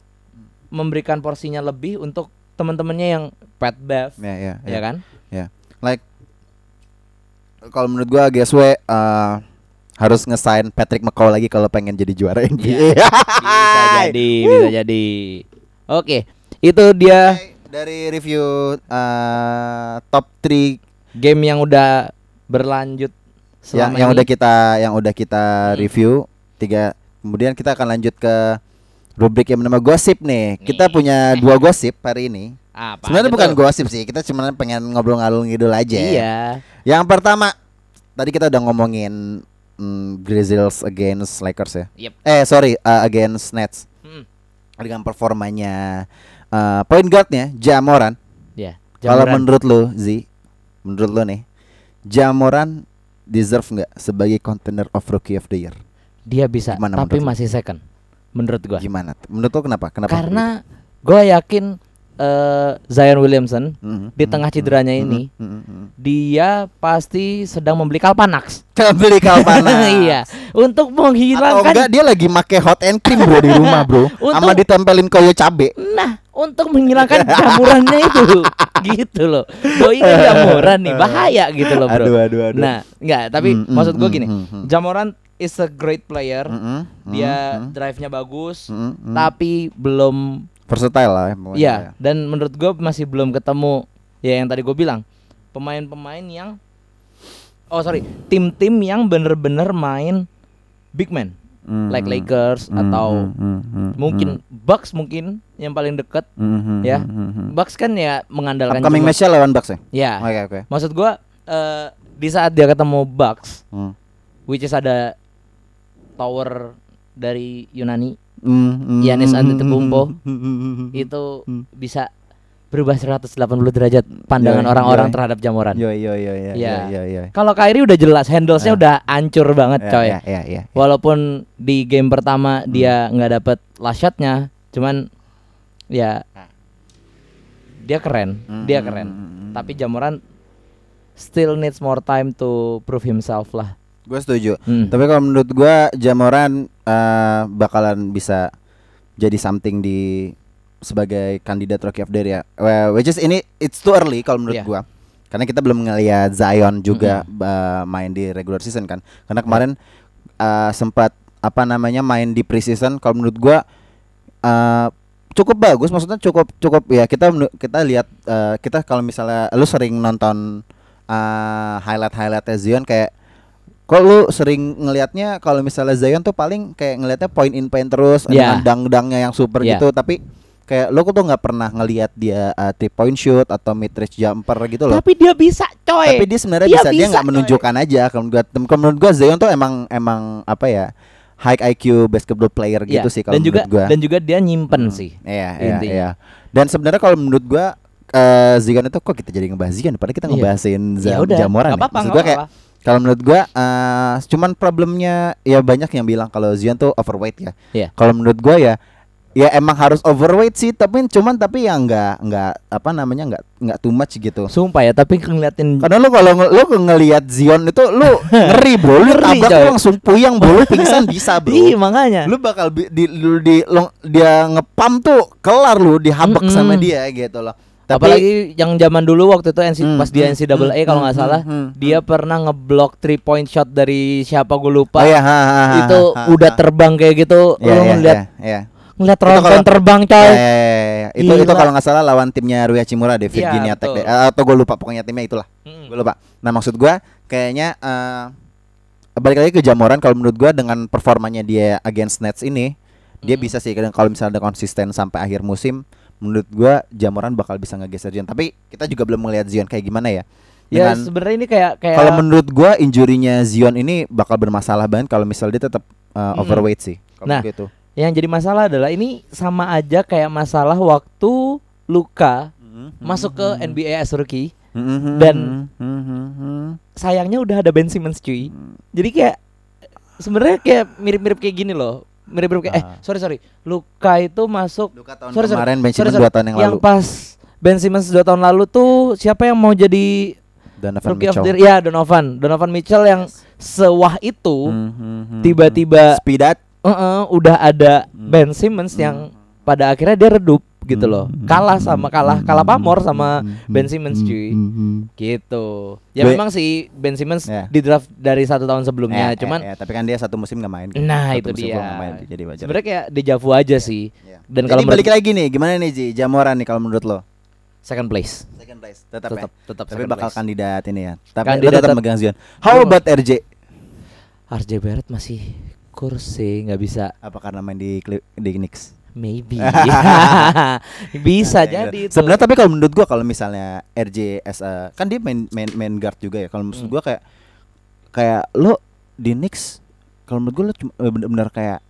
memberikan porsinya lebih untuk teman-temannya yang Pat Bev, ya ya ya kan? like kalau menurut gua GSW uh, harus ngesign Patrick McCaw lagi kalau pengen jadi juara NBA. Iya. Bisa <laughs> jadi, bisa jadi. Oke, itu dia Dari review uh, top 3 game yang udah berlanjut yang selama yang ini. udah kita yang udah kita Hmm. review tiga kemudian kita akan lanjut ke rubrik yang bernama gosip nih. Kita Nih. punya dua gosip hari ini. Apa Sebenarnya bukan tuh? gosip sih, kita cuma pengen ngobrol ngalung ngidul aja. Iya. Yang pertama, tadi kita udah ngomongin mm, Grizzlies against Lakers ya. Yep. Eh sorry, uh, against Nets Mm. dengan performanya uh, point guardnya Jamoran. Ya. Kalau Jamuran. menurut lo, Zi, menurut lo nih, Jamoran deserve nggak sebagai contender of Rookie of the Year? dia bisa, Gimana tapi masih second. Menurut gua. Gimana? Menurut lo kenapa? Kenapa? Karena gua yakin eh, Zion Williamson Mhm, di tengah mhm, cederanya mhm, ini, mhm, mhm. dia pasti sedang membeli Kalpanax. <laughs> Beli kalpana. <laughs> iya, untuk Atau menghilangkan enggak dia lagi make hot and cream bro di rumah bro, <laughs> Untuk- sama ditempelin koyo cabe. Nah, untuk menghilangkan jamurannya itu, gitu loh. Doi kan jamuran nih, bahaya gitu loh, bro. Aduh, aduh, aduh. Nah, enggak, tapi Mm, mm, maksud gue gini, mm, mm. Jamoran is a great player. Mhm, Dia mhm, drive-nya bagus, mhm, mhm. tapi belum versatile lah ya. Iya, ya. dan menurut gue masih belum ketemu ya yang tadi gue bilang pemain-pemain yang oh sorry tim-tim yang bener-bener main big man Mhm, like Lakers mhm, atau mhm, mhm, mungkin Bucks mungkin yang paling deket mhm, ya. mhm. Bucks kan ya mengandalkan Upcoming match lawan Bucks ya? ya Oke oke. maksud gue eh, di saat dia ketemu Bucks Hmm. which is ada tower dari Yunani Hmm, hmm, Giannis hmm, Antetokounmpo itu bisa berubah 180 derajat pandangan orang-orang terhadap jamuran. Yo yo yo yo Iya. yo yo. Kalau Kyrie udah jelas handlesnya Ah. udah hancur banget Ya, coy. ya, ya, ya. Walaupun di game pertama Hmm. dia nggak dapet last shotnya, cuman ya dia keren, Hmm, dia keren. hmm, hmm. Tapi Jamoran still needs more time to prove himself lah. Gue setuju. Hmm. Tapi kalau menurut gua Jamoran eh, bakalan bisa jadi something di sebagai kandidat Rookie of the Year ya. Well, which is ini it's too early kalau menurut Iya. gua. Karena kita belum ngelihat Zion juga eh, main di regular season kan. Karena kemarin eh, sempat apa namanya main di preseason kalau menurut gua eh, cukup bagus maksudnya cukup cukup ya kita kita lihat eh, kita kalau misalnya lu sering nonton eh, highlight highlightnya Zion kayak kok lu sering ngelihatnya kalau misalnya Zion tuh paling kayak ngelihatnya point in point terus Ya. dengan dang-dangnya yang super Ya. gitu tapi kayak lu tuh nggak pernah ngelihat dia uh, three point shoot atau mid range jumper gitu loh Tapi dia bisa coy. tapi dia sebenarnya Dia bisa, dia nggak menunjukkan aja kalau menurut gua menurut gua Zion tuh emang emang apa ya high IQ basketball player Iya, gitu sih kalau dan juga menurut gua dan juga dia nyimpen Hmm. sih. Iya, iya, Intinya. iya. Dan sebenarnya kalau menurut gua eh Zion itu kok kita jadi ngebahas Zion padahal kita Iya. ngebahasin Ya Zam- udah, Jamoran. nggak ya. apa-apa, Maksud nggak gua kayak apa-apa. Kalau menurut gua eh cuman problemnya ya banyak yang bilang kalau Zion tuh overweight ya. Iya. Kalau menurut gua ya ya emang harus overweight sih tapi cuman tapi yang enggak enggak apa namanya enggak enggak too much gitu. Sumpah ya, tapi ngeliatin Karena lu kalau lu ngelihat Zion itu lu <laughs> ngeri bro, lu Ngeri, tabrak coy. lu langsung puyang bro, lu pingsan bisa bro. Ih, makanya. lu bakal bi- di, lu di lu- dia ngepam tuh kelar lu dihabek Mm-mm. sama dia gitu loh. Apalagi yang zaman dulu waktu itu NC, Hmm, pas dia hmm, NCAA hmm, kalau nggak hmm, salah, hmm, hmm, dia pernah ngeblok three point shot dari siapa gue lupa. Oh iya, ha, ha, ha, itu ha, udah ha. terbang kayak gitu, Iya, lu iya, ngeliat iya, iya. ngeliat Itu kalau- terbang Ya, coy. ya, ya, ya. Itu itu Gila. kalau nggak salah lawan timnya Rui Hachimura deh, Iya, Virginia Tech betul. deh. Eh, Atau gue lupa pokoknya timnya itulah. Mm. Gue lupa. Nah, maksud gua kayaknya eh balik lagi ke Jamoran kalau menurut gua dengan performanya dia against Nets ini, dia Mm. bisa sih kadang kalau misalnya ada konsisten sampai akhir musim, menurut gua Jamoran bakal bisa ngegeser Zion. Tapi kita juga belum melihat Zion kayak gimana ya. Ya sebenarnya ini kayak kayak Kalau menurut gua injurinya Zion ini bakal bermasalah banget kalau misal dia tetap uh, overweight sih. Nah, gitu. yang jadi masalah adalah ini sama aja kayak masalah waktu Luka masuk ke NBA as rookie. dan- Sayangnya udah ada Ben Simmons cuy. Jadi kayak sebenarnya kayak mirip-mirip kayak gini loh. Mirip-mirip kayak eh Ah. sorry sorry. Luka itu masuk Luka tahun Sorry, sorry. kemarin Ben sorry, Simmons sorry. dua tahun yang, yang lalu. pas Ben Simmons dua tahun lalu tuh siapa yang mau jadi Donovan rookie of Mitchell. the year? Ya Donovan, Donovan Mitchell yang sewah itu Hmm, hmm, hmm, tiba-tiba hmm. Speed up. eh-eh, udah ada Hmm. Ben Simmons yang pada akhirnya dia redup gitu loh. Kalah sama kalah kalah pamor sama Ben Simmons cuy. Gitu. Ya Be- memang sih Ben Simmons Ya. di draft dari satu tahun sebelumnya, Ya, ya, cuman ya, tapi kan dia satu musim nggak main. kan. Nah, Satu itu dia. main, jadi wajar. sebenarnya kayak dejavu aja sih. Ya. Dan kalau balik lagi nih, gimana nih Ji? Jamoran nih kalau menurut lo? second place. Second place. Tetap, Tetap ya? tetap Tapi bakal place. kandidat ini ya. Tapi Kandidat tetap tet- megang Zion. How about RJ? RJ Barrett masih kursi nggak bisa. Apa karena main di di Knicks? Maybe. <laughs> Bisa jadi itu. Sebenarnya tapi kalau menurut gua kalau misalnya RJ as a- kan dia main main main guard juga ya. Kalau maksud Hmm. gua kayak kayak lo di Knicks kalau menurut gua lo cuma eh, bener-bener kayak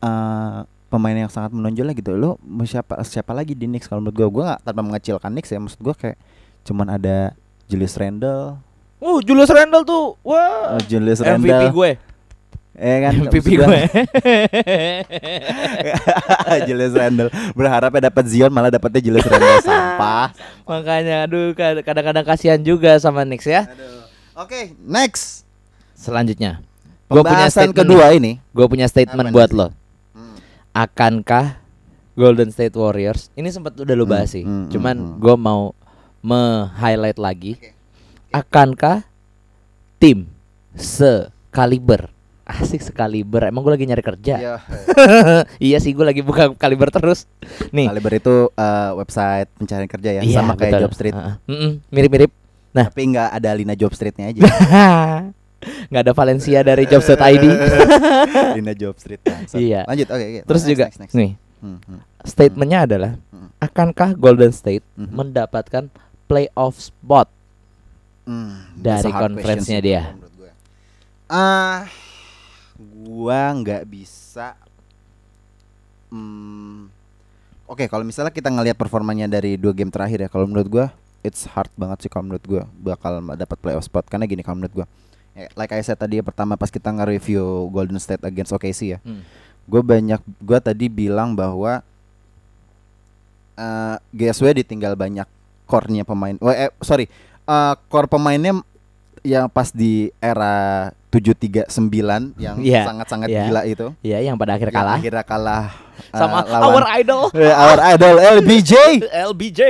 eh, pemain yang sangat menonjol lah gitu. Lo siapa siapa lagi di Knicks kalau menurut gua gua nggak tanpa mengecilkan Knicks ya. Maksud gua kayak cuman ada Julius Randle, Oh, Julius Randle tuh. Wah. oh, Julius MVP Randle, gue. Eh kan gua- gue. <laughs> Julius Randle berharapnya dapat Zion malah dapatnya Julius Randle <laughs> sampah. Makanya aduh kad- kadang-kadang kasihan juga sama Knicks ya. Aduh. Oke, next. Selanjutnya. Gue punya statement kedua ini. Gue punya statement Apa buat lo. Akankah Golden State Warriors ini sempat udah lo bahas Hmm, sih. hmm, Cuman hmm, hmm. gue mau me-highlight lagi. Oke, Akankah tim sekaliber asik sekaliber emang gue lagi nyari kerja Iya. <laughs> iya sih gue lagi buka kaliber terus nih Kaliber itu eh, website pencarian kerja ya, Iya, sama kayak betul. Jobstreet. Heeh. Mm-mm, mirip-mirip nah Tapi nggak ada Lina Jobstreetnya aja. <laughs> nggak ada Valencia dari Jobset ID <laughs> Lina Jobstreet. bangsat. Iya. Lanjut, oke, oke. terus Next, juga next, next. nih Hmm, hmm. statementnya adalah Hmm. akankah Golden State Mhm. mendapatkan playoff spot Hmm, Dari that's a hard conference-nya question sih dia. gue. Ah, gua nggak bisa. Hmm, Oke, kalau misalnya kita ngelihat performanya dari dua game terakhir ya, kalau menurut gua it's hard banget sih kalau menurut gua bakal dapat playoff spot karena gini kalau menurut gua. Ya, like I said tadi ya, pertama pas kita nge-review Golden State against OKC ya. Hmm. Gue banyak gua tadi bilang bahwa eh GSW ditinggal banyak core-nya pemain. Oh, eh, sorry, eh core pemainnya yang pas di era 739 yang Iya, sangat-sangat iya. gila itu. ya yang pada akhir Yang kalah akhirnya kalah eh, sama lawan our idol Eh, our idol LBJ. LBJ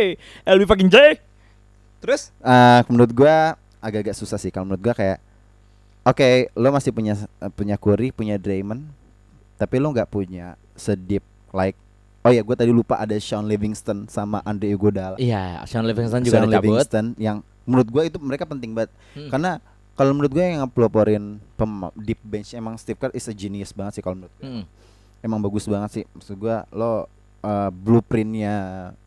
LB fucking J terus Eh, menurut gua agak-agak susah sih kalau menurut gua kayak oke lo masih punya punya Curry punya Draymond tapi lo nggak punya sedip like oh ya gua tadi lupa ada Sean Livingston sama Andre Iguodala iya Sean Livingston juga Sean udah cabut Livingston yang menurut gua itu mereka penting banget Hmm. karena kalau menurut gue yang peloporin pem- deep bench emang Steve Kerr is a genius banget sih kalau menurut gue Mm. emang bagus banget sih maksud gua lo uh, blueprintnya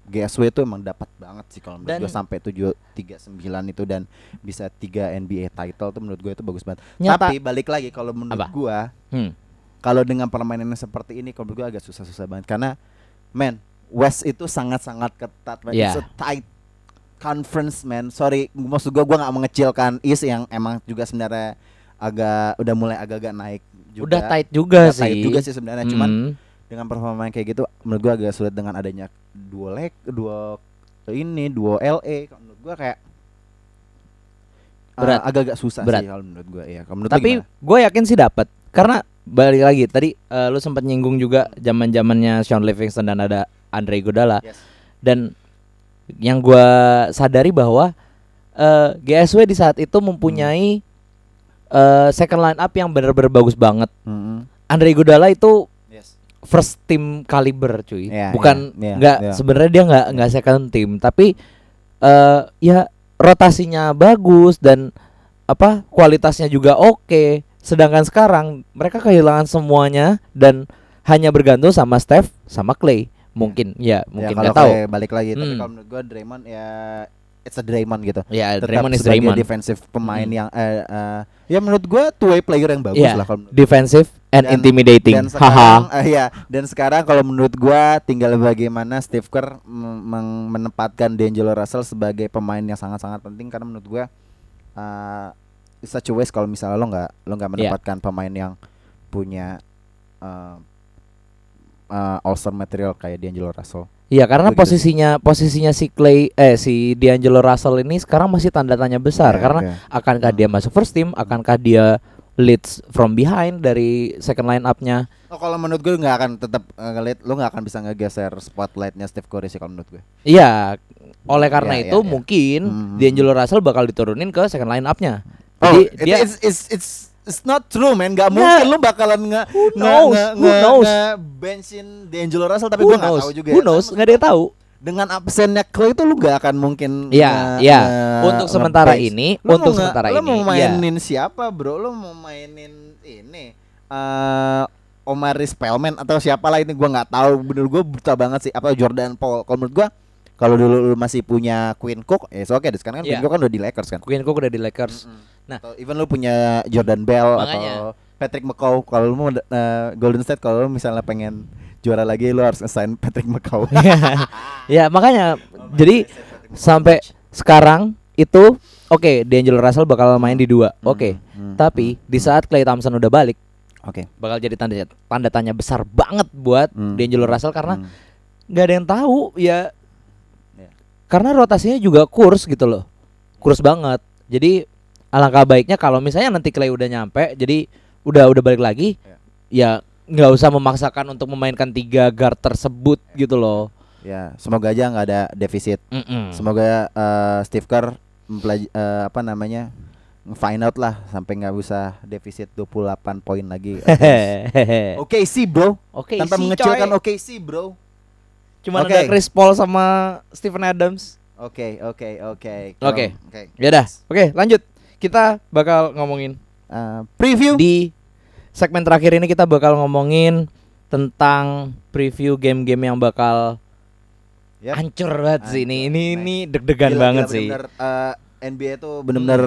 GSW itu emang dapat banget sih kalau menurut Dan- gua sampai 739 itu dan bisa tiga NBA title tuh menurut gue itu bagus banget. Nyata. Tapi balik lagi kalau menurut Apa? gua Hmm. kalau dengan permainannya seperti ini kalau menurut gua agak susah-susah banget karena man West itu sangat-sangat ketat man. Iya. It's a tight conference man. Sorry maksud gua gua nggak mengecilkan East yang emang juga sebenarnya agak udah mulai agak-agak naik juga. udah tight juga Udah sih tight juga sih sebenarnya cuman Mm. dengan performa yang kayak gitu menurut gua agak sulit dengan adanya dua leg dua ini dua LA kalau menurut gua kayak uh, Berat. agak-agak susah Berat. sih kalau menurut gua ya menurut Tapi gue yakin sih dapat karena balik lagi tadi eh, lu sempat nyinggung juga zaman zamannya Sean Livingston dan ada Andre Iguodala Yes. dan yang gua sadari bahwa eh, GSW di saat itu mempunyai eh, second line up yang benar-benar bagus banget. Mm-mm. Andre Iguodala itu Yes. first team caliber cuy, Iya, bukan iya, nggak iya. sebenarnya dia nggak nggak second team tapi eh ya rotasinya bagus dan apa kualitasnya juga oke. Sedangkan sekarang mereka kehilangan semuanya dan hanya bergantung sama Steph sama Clay. Mungkin ya, mungkin ya, kalau nggak tahu. balik lagi tapi Hmm. kalau menurut gua Draymond ya it's a Draymond gitu. Ya, Tetap Draymond is Draymond. defensive pemain Hmm. yang eh, eh, ya menurut gua two way player yang bagus Iya, lah kalau defensive and Dan- intimidating. Dan sekarang Haha. <laughs> eh, ya, dan sekarang kalau menurut gua tinggal bagaimana Steve Kerr menempatkan D'Angelo Russell sebagai pemain yang sangat-sangat penting karena menurut gua uh, it's such a waste kalau misalnya lo nggak lo nggak Iya. menempatkan pemain yang punya uh, uh, star material kayak D'Angelo Russell. Iya, karena Begitu posisinya posisinya si Clay eh si D'Angelo Russell ini sekarang masih tanda tanya besar Ya, karena oke. akankah Hmm. dia masuk first team, akankah dia leads from behind dari second line up-nya. Oh, kalau menurut gue nggak akan tetap uh, ngeliat lo nggak akan bisa ngegeser spotlightnya Steve Curry sih kalau menurut gue. Iya, oleh karena Iya, itu iya, iya. mungkin Hmm. D'Angelo Russell bakal diturunin ke second line up-nya. Oh, Jadi it- dia it's, it's it's it's not true man. Gak Nggak. mungkin lu bakalan nge Who knows? nge, Who nge, knows? nge benchin D'Angelo Russell tapi who gue nggak tahu juga. Who ya. knows? Nggak ada yang tahu. Dengan absennya Clay itu lu gak akan mungkin Iya, iya. nge- Untuk sementara ini, Lu untuk nge- sementara lu ini, mau iya. mainin siapa bro? Lu mau mainin ini eh Omari Spellman atau siapa lah ini gua nggak tahu bener gua buta banget sih apa Jordan Paul kalau menurut gua kalau dulu lu masih punya Quinn Cook ya oke okay. sekarang kan Iya. Quinn Cook kan udah di Lakers kan Quinn Cook udah di Lakers. Nah. atau even lu punya Jordan Bell Makanya. atau Patrick McCaw kalau lu mau eh, Golden State kalau lu misalnya pengen juara lagi lu harus assign Patrick McCaw <laughs> ya makanya jadi sampai sekarang itu oke D'Angelo Russell bakal main di dua. Oke. Hmm, Tapi di saat Clay Thompson udah balik oke bakal jadi tanda tanda tanya besar banget buat Hmm. D'Angelo Russell karena Hmm. nggak ada yang tahu Ya. Karena rotasinya juga kurs gitu loh. Kurs banget. Jadi alangkah baiknya kalau misalnya nanti Clay udah nyampe jadi udah udah balik lagi ya. nggak usah memaksakan untuk memainkan tiga guard tersebut gitu loh. Ya semoga aja nggak ada defisit. Mm-mm. Semoga eh, Steve Kerr eh, apa namanya find out lah sampai nggak usah defisit 28 poin lagi. <laughs> Oke sih bro, Oke tanpa sih, mengecilkan oke sih bro. Cuman Oke. ada Chris Paul sama Stephen Adams. Oke oke oke. Oke. Oke. Ya dah. Oke, lanjut. Kita bakal ngomongin Eh, preview. di segmen terakhir ini kita bakal ngomongin tentang preview game-game yang bakal Yap. hancur banget sih ini. Ini Nice. ini deg-degan Gila, banget gila, sih. bener-bener, eh, NBA itu benar-benar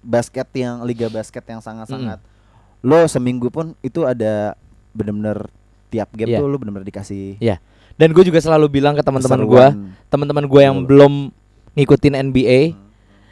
basket yang liga basket yang sangat-sangat. Lo seminggu pun itu ada benar-benar tiap game Iya. tuh lo benar-benar dikasih Iya. Dan gue juga selalu bilang ke teman-teman gue, teman-teman gue yang belum ngikutin NBA, Hmm.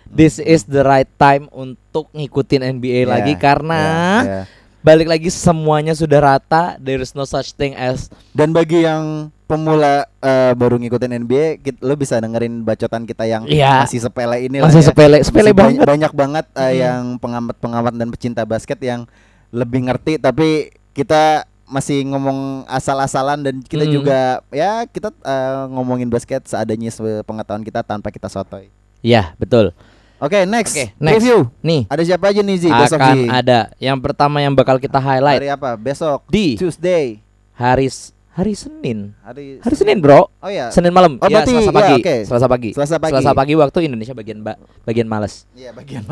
this is the right time untuk ngikutin NBA Iya, lagi karena iya, iya. balik lagi semuanya sudah rata. There is no such thing as Dan bagi yang pemula eh, baru ngikutin NBA, kit- lo bisa dengerin bacotan kita yang Iya. masih sepele ini masih ya. sepele, sepele Masih banget. Banyak banget eh, Mm. yang pengamat-pengamat dan pecinta basket yang lebih ngerti tapi kita masih ngomong asal-asalan dan kita Mm. juga ya kita eh, ngomongin basket seadanya pengetahuan kita tanpa kita sotoy. Ya betul. Oke, next. Oke, next. Review. Nih Ada siapa aja nih Zi besok akan Zi? ada yang pertama yang bakal kita highlight Hari apa? Besok. di Tuesday. hari hari Senin. Hari Hari Senin, Bro. Oh ya. Senin malam. Oh, ya, berarti- Selasa ya, pagi. oke. Selasa pagi. Selasa pagi. Selasa pagi waktu Indonesia bagian ba- bagian males. Iya, bagian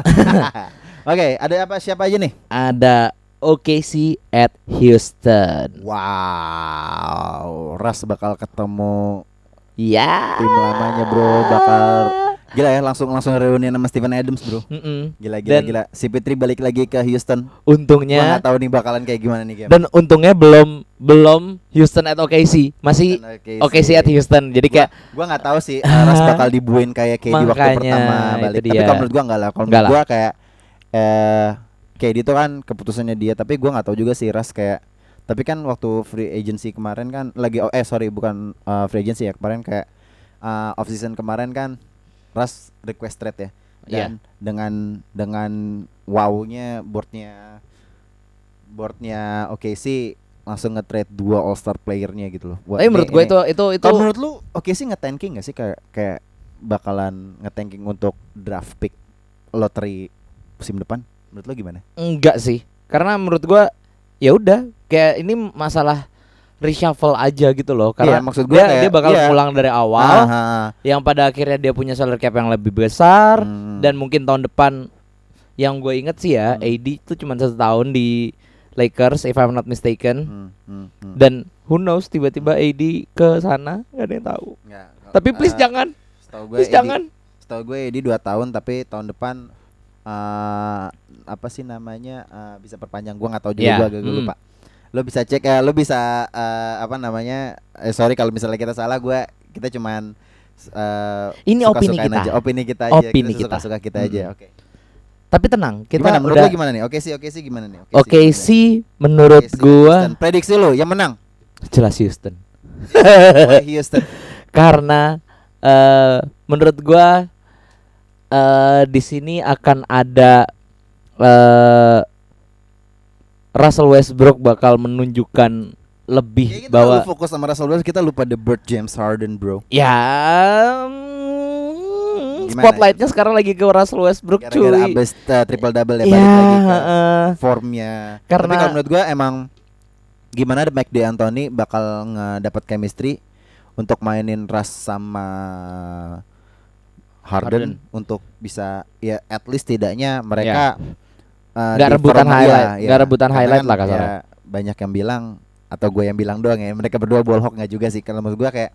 <laughs> Oke, ada apa siapa aja nih? Ada OKC at Houston. Wow, Ras bakal ketemu Ya. tim lamanya bro, bakal gila ya langsung langsung reuni sama Steven Adams bro. Mm-mm. Gila gila Dan- gila. Si Fitri balik lagi ke Houston. Gua Untungnya nggak tahu nih bakalan kayak gimana nih game. dan untungnya belum belum Houston at OKC. Masih Houston, OKC at Houston. Jadi kayak gua nggak tahu sih uh, Ras bakal dibuin kayak KD waktu Makanya, pertama balik. Tapi kalau menurut gua enggak lah. Kalau Nggak menurut gua kayak eh KD itu kan keputusannya dia, tapi gua nggak tahu juga sih Ras kayak tapi kan waktu free agency kemarin kan lagi oh, eh sorry bukan uh, free agency ya kemarin kayak uh, off season kemarin kan Ras request trade ya Iya. dan dengan dengan wownya boardnya boardnya oke sih langsung nge-trade dua all star playernya gitu loh. Buat ini- menurut gue itu itu itu kalau menurut lu oke sih nge-tanking gak sih kayak kayak bakalan nge-tanking untuk draft pick lottery musim depan? Menurut lu gimana? enggak sih. Karena menurut gua ya udah kayak ini masalah reshuffle aja gitu loh karena Iya, maksud gua dia, kayak- dia bakal iya. ngulang dari awal Ah, ah, ah. yang pada akhirnya dia punya salary cap yang lebih besar Hmm. dan mungkin tahun depan yang gue inget sih ya Hmm. AD itu cuma satu tahun di Lakers if I'm not mistaken Hmm, hmm, hmm. dan who knows tiba-tiba AD ke sana nggak ada yang tahu Nggak, tapi please eh, jangan Setahu gue please Edi- jangan Setahu gue di dua tahun tapi tahun depan eh apa sih namanya eh, bisa perpanjang gua nggak tahu juga Iya, gua agak hmm. lupa. Lo bisa cek ya, lo bisa eh, apa namanya? Eh sorry kalau misalnya kita salah gua kita cuman eh, Ini opini kita. aja, opini kita aja. Opini kita kita. suka-suka kita aja. Hmm. Oke. tapi tenang kita Gimana menurut udah gimana nih? Oke sih, oke sih gimana nih? oke sih menurut Oke sih, gua Houston. prediksi lo yang menang. jelas Houston <laughs> Houston. <laughs> karena eh menurut gua eh di sini akan ada eh Russell Westbrook bakal menunjukkan lebih kita bahwa fokus sama Russell Westbrook, kita lupa The Bird James Harden, bro. ya mm, spotlightnya sekarang lagi ke Russell Westbrook Gara-gara cuy abis uh, triple double ya ya balik lagi ke heeh. formnya. Karena- Tapi kalau menurut gua emang gimana Mike D'Antoni bakal ngedapat chemistry untuk mainin Russ sama Harden, Harden. untuk bisa ya at least tidaknya mereka uh, Nggak di rebutan highlight, iya, nggak rebutan Karena highlight kan lah kasarnya. ya banyak yang bilang atau gue yang bilang doang ya mereka berdua ball hawk nggak juga sih kalau menurut gue kayak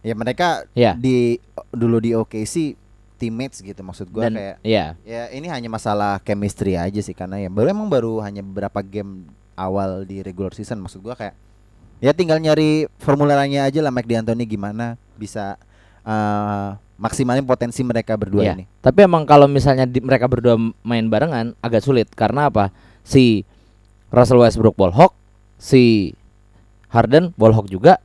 ya mereka Iya. di dulu di OKC teammates gitu maksud gue Dan kayak ya, ya ini hanya masalah chemistry aja sih karena ya baru emang baru hanya beberapa game awal di regular season maksud gue kayak ya tinggal nyari formularanya aja lah Mike D'Antoni gimana bisa eh, maksimalin potensi mereka berdua Iya. ini Tapi emang kalau misalnya di- mereka berdua main barengan agak sulit karena apa? Si Russell Westbrook ball hawk, si Harden ball hawk juga.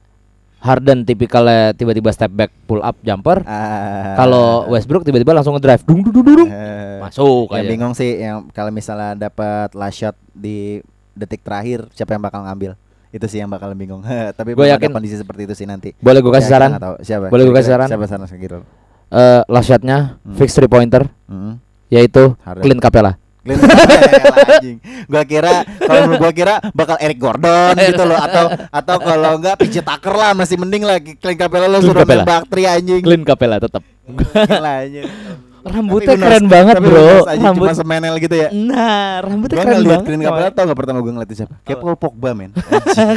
Harden tipikalnya tiba-tiba step back pull up jumper. Ah, Kalau Westbrook tiba-tiba langsung ngedrive dung dung dung dung. eh, Masuk yang aja. bingung sih yang kalau misalnya dapat last shot di detik terakhir siapa yang bakal ngambil itu sih yang bakal bingung <laughs> tapi ada yakin- kondisi seperti itu sih nanti Boleh gue kasih Ya, saran? tahu. siapa Boleh gua kasih saran? siapa saran sekira Eh last shotnya Hmm. fix three pointer Mm-mm. yaitu Harden. Clint Capella. Anjing. Gua kira kalau gua kira bakal Eric Gordon gitu loh atau atau kalau enggak PJ Tucker lah masih mending lah Clint Capella lo suruh nembak tri anjing. Clint Capella tetap. <laughs> Rambutnya Tapi keren banget, Tapi bro. Rambut- cuma semenel gitu ya. Nah, rambutnya Gua keren ngeliat banget. Clint Capella tau gak pertama gua ngeliat siapa? <laughs> Kayak Paul Pogba men.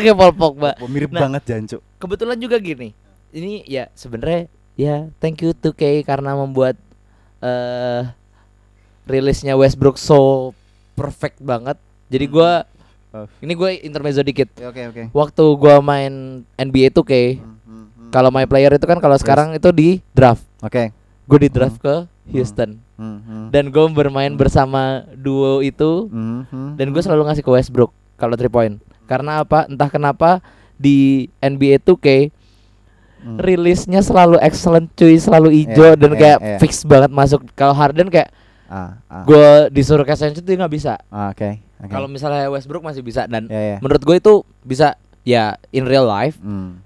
Kayak Paul Pogba. Mirip Nah. banget Jancu. kebetulan juga gini ini ya sebenarnya ya thank you to K karena membuat eh rilisnya Westbrook so perfect banget jadi gua Oh. ini gue intermezzo dikit Ya, Oke oke. waktu gua main NBA tuh K Hmm, hmm, hmm. kalau my player itu kan kalau Yes. sekarang itu di draft Oke. gue di draft ke Houston Hmm, hmm. dan gue bermain bersama duo itu Hmm, hmm. dan gue selalu ngasih ke Westbrook kalau three point karena apa entah kenapa di NBA 2K Hmm. rilisnya selalu excellent cuy selalu Iya, hijau dan iya, kayak iya. fix banget masuk kalau Harden kayak Ah, ah. gue disuruh ke Essential dia nggak bisa Ah, Oke. oke. kalau misalnya Westbrook masih bisa dan ya ya. menurut gue itu bisa ya in real life Hmm.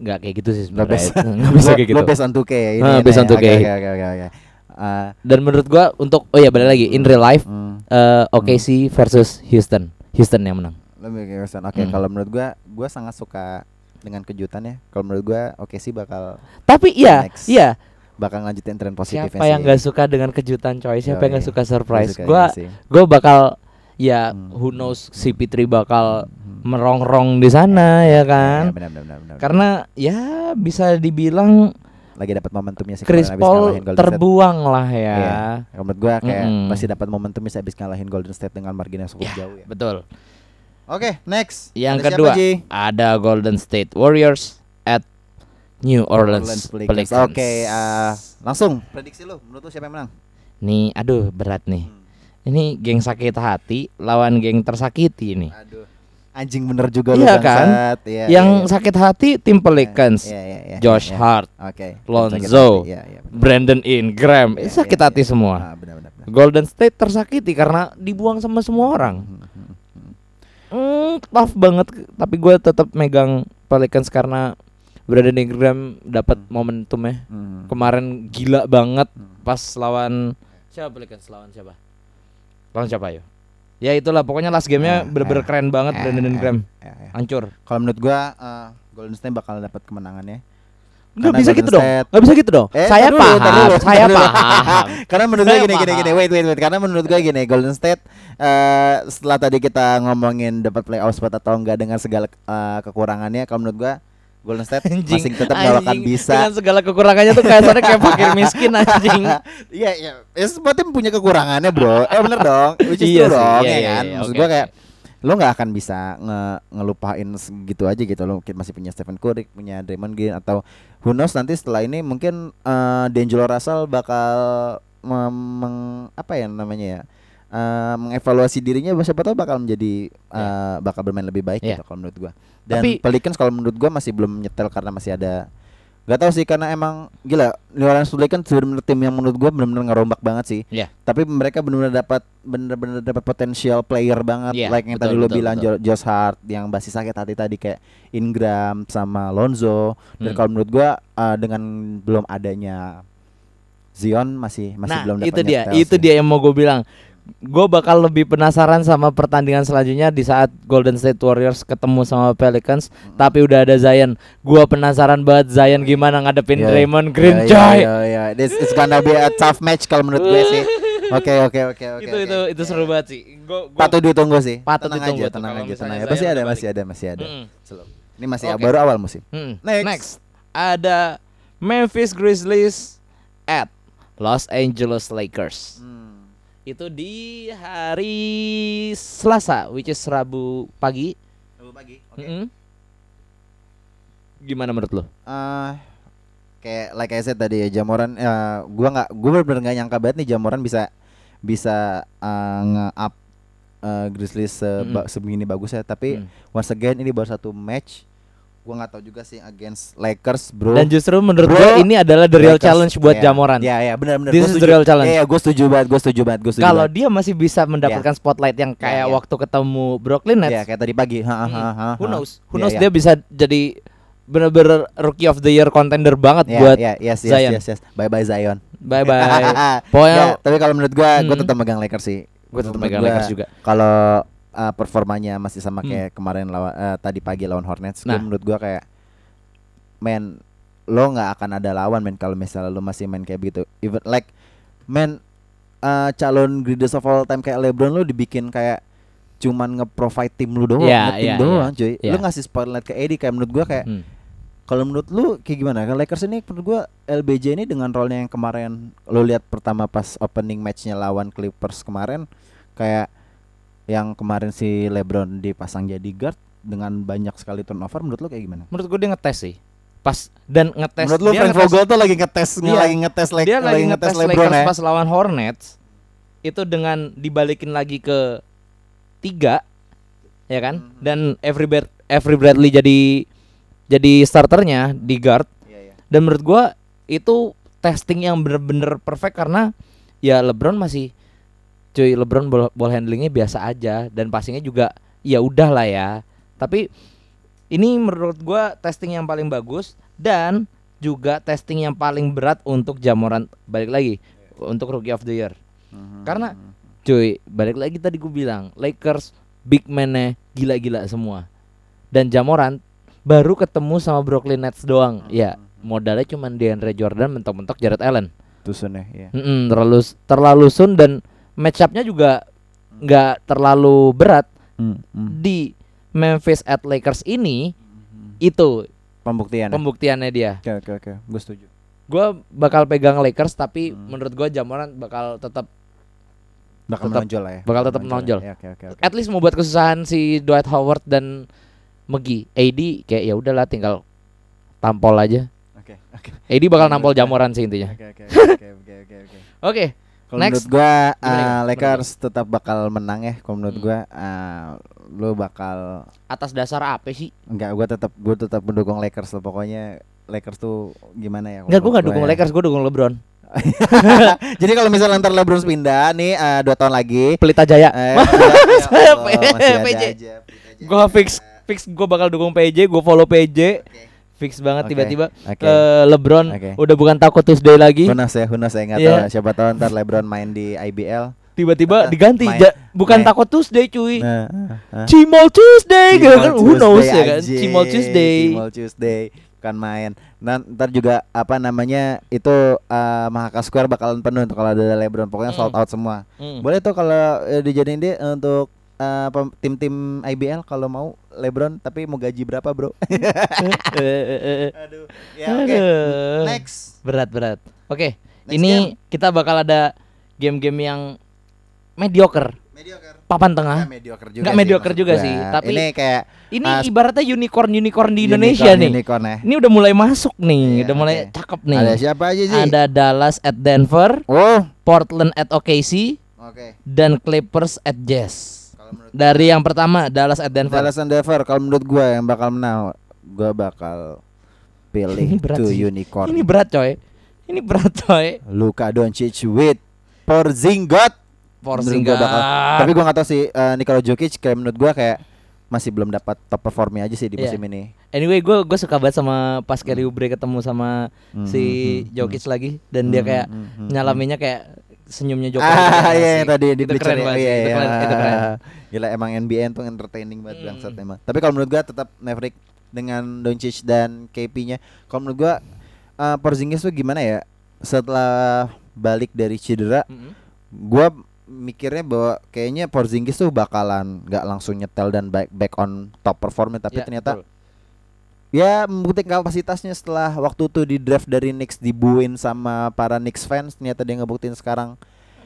Nggak kayak gitu sih Nggak sebenarnya bisa. <laughs> nggak bisa kayak gitu Lo based on 2K ya ini. Ah, based on ya. 2K. Oke oke oke oke, oke. Ah, dan menurut gue untuk oh ya balik lagi in real life hmm. eh, OKC versus Houston Houston yang menang Lebih ke Houston. Oke, Hmm. kalau menurut gua gua sangat suka dengan kejutan ya. Kalau menurut gua oke sih bakal tapi iya Next. iya bakal lanjutin tren positifnya siapa yang nggak suka dengan kejutan coy siapa yang nggak suka surprise Gua suka gue ini sih. gue bakal ya Hmm. who knows si Pitri bakal Hmm. Merongrong di sana ya Ya, kan benar, benar, benar, benar. karena ya bisa dibilang lagi dapat momentumnya sih Chris Paul Golden State. terbuang lah ya Iya. Menurut gua kayak Mm-mm. masih dapat momentum bisa habis ngalahin Golden State dengan margin yang cukup Ya, jauh ya. betul Oke, next. yang Ada siapa, kedua Ji? ada Golden State Warriors at New Orleans, Pelicans. Pelicans. Oke, ah, langsung prediksi lu. Menurut lu siapa yang menang? nih aduh berat nih Hmm. ini geng sakit hati lawan geng tersakiti nih Aduh. Anjing bener juga lu Iya kan? bangsat. Iya, yang iya, iya. sakit hati tim Pelicans Iya, iya, iya, Josh iya. Hart Oke. Lonzo. Iya, iya. Brandon Ingram Iya, sakit iya, hati iya. semua Ah, benar, benar, benar. Golden State tersakiti karena dibuang sama semua orang. Hmm, hmm, hmm. Hmm, tough banget. Tapi gue tetap megang Pelicans karena Brandon Ingram dapat Hmm. momentumnya. Hmm. Kemarin gila banget Hmm. pas lawan siapa Pelicans lawan siapa? Lawan siapa yo? Ya itulah pokoknya last gamenya Eh, bener-bener eh, keren banget eh, Brandon eh, Ingram. Ya, ya. Hancur. Kalau menurut gua eh, Golden State bakal dapat kemenangannya. Nggak Karena bisa gitu dong. State- Nggak bisa gitu dong. Eh, saya dulu, paham, dulu, saya dulu. paham. <laughs> Karena menurut gue Saya gini gini paham. gini wait wait wait karena menurut gue gini Golden State eh setelah tadi kita ngomongin dapat playoff spot atau enggak dengan segala eh, kekurangannya kalau menurut gue Golden State Anjing, masih tetap nggak akan anjing. bisa. Dengan segala kekurangannya tuh kayak kayak fakir miskin anjing. <laughs> Iya iya. Ya semua tim punya kekurangannya bro. Eh bener dong. Which is Iya true dong iya, ya iya, kan? iya, maksud gue oke. kayak lo nggak akan bisa nge ngelupain segitu aja gitu. Lo mungkin masih punya Stephen Curry punya Draymond Green atau who knows nanti setelah ini mungkin eh D'Angelo Russell bakal mem- meng- apa ya namanya ya eh, mengevaluasi dirinya siapa tahu bakal menjadi eh, bakal bermain lebih baik Iya. gitu kalau menurut gua dan Tapi- Pelicans kalau menurut gua masih belum nyetel karena masih ada Gak tahu sih karena emang gila New Orleans Pelicans benar-benar tim yang menurut gua benar-benar ngerombak banget sih Iya. tapi mereka benar-benar dapat benar-benar dapat potensial player banget Iya, like yang betul, tadi lo betul, bilang betul. Jo- Josh Hart yang basis sakit hati tadi kayak Ingram sama Lonzo dan Hmm. kalau menurut gua uh, dengan belum adanya Zion masih masih nah, belum dapat itu dia, itu sih. dia yang mau gue bilang. Gue bakal lebih penasaran sama pertandingan selanjutnya di saat Golden State Warriors ketemu sama Pelicans, tapi udah ada Zion. Gua penasaran banget Zion gimana ngadepin Iya, Draymond Green, iya, coy. iya, iya. This is gonna be a tough match kalau menurut gue sih <laughs> Oke oke oke oke. itu oke. itu itu seru banget sih. Gua, gua Patut ditunggu sih. Patut tenang ditunggu aja, tenang aja, tenang aja. Masih ada, masih ada, masih ada. Mm-mm. Slow. Ini masih Oke. baru awal musim. Mm. Next. ada Memphis Grizzlies at Los Angeles Lakers. Hmm. Itu di hari Selasa, which is Rabu pagi. Rabu pagi. Mm-mm. Gimana menurut lo? Eh, kayak like I said tadi ya Jamoran ya gua nggak gua bener-bener nggak nyangka banget nih Jamoran bisa bisa eh, nge-up eh, Grizzlies seba- sebegini bagusnya tapi Mm. once again ini baru satu match gua nggak tahu juga sih against Lakers bro Dan justru menurut gue ini adalah the real Lakers, challenge buat iya. Jamoran. ya ya benar-benar This Gua is the real challenge. Iya, gue setuju banget, gue setuju banget, gue setuju Kalau dia masih bisa mendapatkan spotlight yang kayak iya. waktu ketemu Brooklyn Nets, Iya, kayak tadi pagi. Ha, ha, Hmm. ha, ha. who knows? Who Iya, knows iya. dia bisa jadi bener-bener rookie of the year contender banget Iya, buat iya, yes, yes, Zion. yes, yes. Bye bye Zion. bye bye. <laughs> Pokoknya tapi kalau menurut gua, gua Hmm. tetap megang Lakers sih. gue tetap megang Lakers juga. Kalau uh, performanya masih sama Hmm. kayak kemarin lawan uh, tadi pagi lawan Hornets, gua Nah. menurut gua kayak men lo nggak akan ada lawan men kalau misalnya lo masih main kayak begitu. Even like men uh, calon greatest of all time kayak LeBron lo dibikin kayak cuman nge-provide tim lu doang, Iya, nge-tim iya, doang, cuy. iya. Lu ngasih spotlight ke Eddie kayak menurut gua kayak Hmm. kalau menurut lu kayak gimana? Kan Lakers ini menurut gua LBJ ini dengan role-nya yang kemarin lu lihat pertama pas opening match-nya lawan Clippers kemarin kayak yang kemarin si LeBron dipasang jadi guard dengan banyak sekali turnover menurut lu kayak gimana? Menurut gue dia ngetes sih. Pas dan ngetes menurut lu dia Frank ngetes- Vogel tuh lagi ngetes Iya. lagi ngetes dia lagi ngetes LeBron Lakers ya. pas lawan Hornets itu dengan dibalikin lagi ke tiga ya kan Mhm. dan Every Brad- Every Bradley jadi jadi starternya di guard Iya, iya. dan menurut gua itu testing yang bener-bener perfect karena ya LeBron masih cuy LeBron ball, ball handlingnya biasa aja dan passingnya juga ya udah lah ya. Tapi ini menurut gua testing yang paling bagus dan juga testing yang paling berat untuk Jamoran balik lagi untuk Rookie of the Year. Mhm. Karena- cuy balik lagi tadi gue bilang Lakers big man-nya gila-gila semua. Dan Jamoran baru ketemu sama Brooklyn Nets doang ya. Modalnya cuman DeAndre Jordan mentok-mentok Jared Allen. Tusun ya, iya. Terlalu terlalu sun dan match up-nya juga nggak terlalu berat Hmm, hmm. di Memphis at Lakers ini Hmm. itu Pembuktian. ya? pembuktiannya dia Oke oke oke, gue setuju. gue bakal pegang Lakers tapi Hmm. menurut gue Jamoran bakal tetap Bakal Tetap- menonjol lah ya. bakal tetap menonjol. Ya, Oke oke oke. at least mau buat kesusahan si Dwight Howard dan Megi AD kayak ya udahlah tinggal tampol aja Oke oke. AD bakal nampol Jamoran sih intinya Oke oke oke oke oke oke. <laughs> Kalau menurut gua Gimana, uh, gimana? Lakers tetap bakal menang ya. Kalau menurut Hmm. gua uh, lu bakal atas dasar apa sih enggak gua tetap gua tetap mendukung Lakers lah pokoknya Lakers tuh gimana ya? Enggak gue menurut gak dukung ya. Lakers gue dukung LeBron <laughs> Jadi kalau misalnya ntar LeBron pindah nih uh, dua tahun lagi Pelita Jaya eh, ya Allah, <laughs> PJ. gue fix fix gue bakal dukung PJ gue follow PJ Oke. Fix banget tiba-tiba oke. eh, LeBron Oke. udah bukan takut Tuesday lagi Who knows ya, who knows, saya nggak Iya. tahu. Siapa tahu ntar LeBron main di IBL. tiba-tiba Ah, diganti main- Ja- bukan main. takut Tuesday cuy Nah, ah. Cimol Tuesday gitu kan who Tuesday, knows ya kan. Cimol Tuesday Cimol Tuesday kan main. Nah, ntar juga apa namanya itu uh, Mahaka Square bakalan penuh tuh kalau ada LeBron. Pokoknya sold Hmm. out semua. Hmm. Boleh tuh kalau eh, dijadiin dia untuk uh, pem- tim-tim IBL kalau mau LeBron tapi mau gaji berapa, Bro? Eh, eh, eh, eh. Aduh. Ya oke. Aduh. Next. berat berat oke Next ini kita bakal ada game-game yang mediocre Mediocre. papan tengah Nggak mediocre juga Nggak sih, mediocre maksud juga gua. sih, tapi ini kayak ini Ah, ibaratnya unicorn unicorn di Indonesia unicorn, nih Unicorn ya. ini udah mulai masuk nih Iya, udah mulai oke. cakep nih Ada siapa aja sih? ada Dallas at Denver Oh, Portland at OKC oke. dan Clippers at Jazz dari yang pertama Dallas at Denver Dallas and Denver kalau menurut gua yang bakal menang, gua bakal pilih Ini berat tuh sih. unicorn. ini berat coy ini berat coy Luka Doncic with. Porzingis Menurut gua bakal- Tapi gua nggak tahu sih uh, Nikola Jokic kayak menurut gua kayak masih belum dapat top performnya aja sih di Iya. musim ini. Anyway, gue gue suka banget sama pas Kelly Oubre ketemu sama Hmm, si hmm, hmm, Jokic lagi dan dia Hmm, kayak hmm, hmm, nyalaminnya kayak senyumnya <laughs> Jokic. Ah iya yang tadi di itu keren banget Iya, itu iya. keren, itu keren. Gila emang NBA tuh entertaining banget Hmm. bangsat emang. Tapi kalau menurut gua tetap Maverick dengan Doncic dan KP-nya. Kalau menurut gua uh, Porzingis tuh gimana ya? Setelah balik dari cedera Mm-mm. gua mikirnya bahwa kayaknya Porzingis tuh bakalan nggak langsung nyetel dan back back on top performance tapi Ya, ternyata betul. ya membuktikan kapasitasnya setelah waktu itu di draft dari Knicks dibuin sama para Knicks fans ternyata dia ngebuktiin sekarang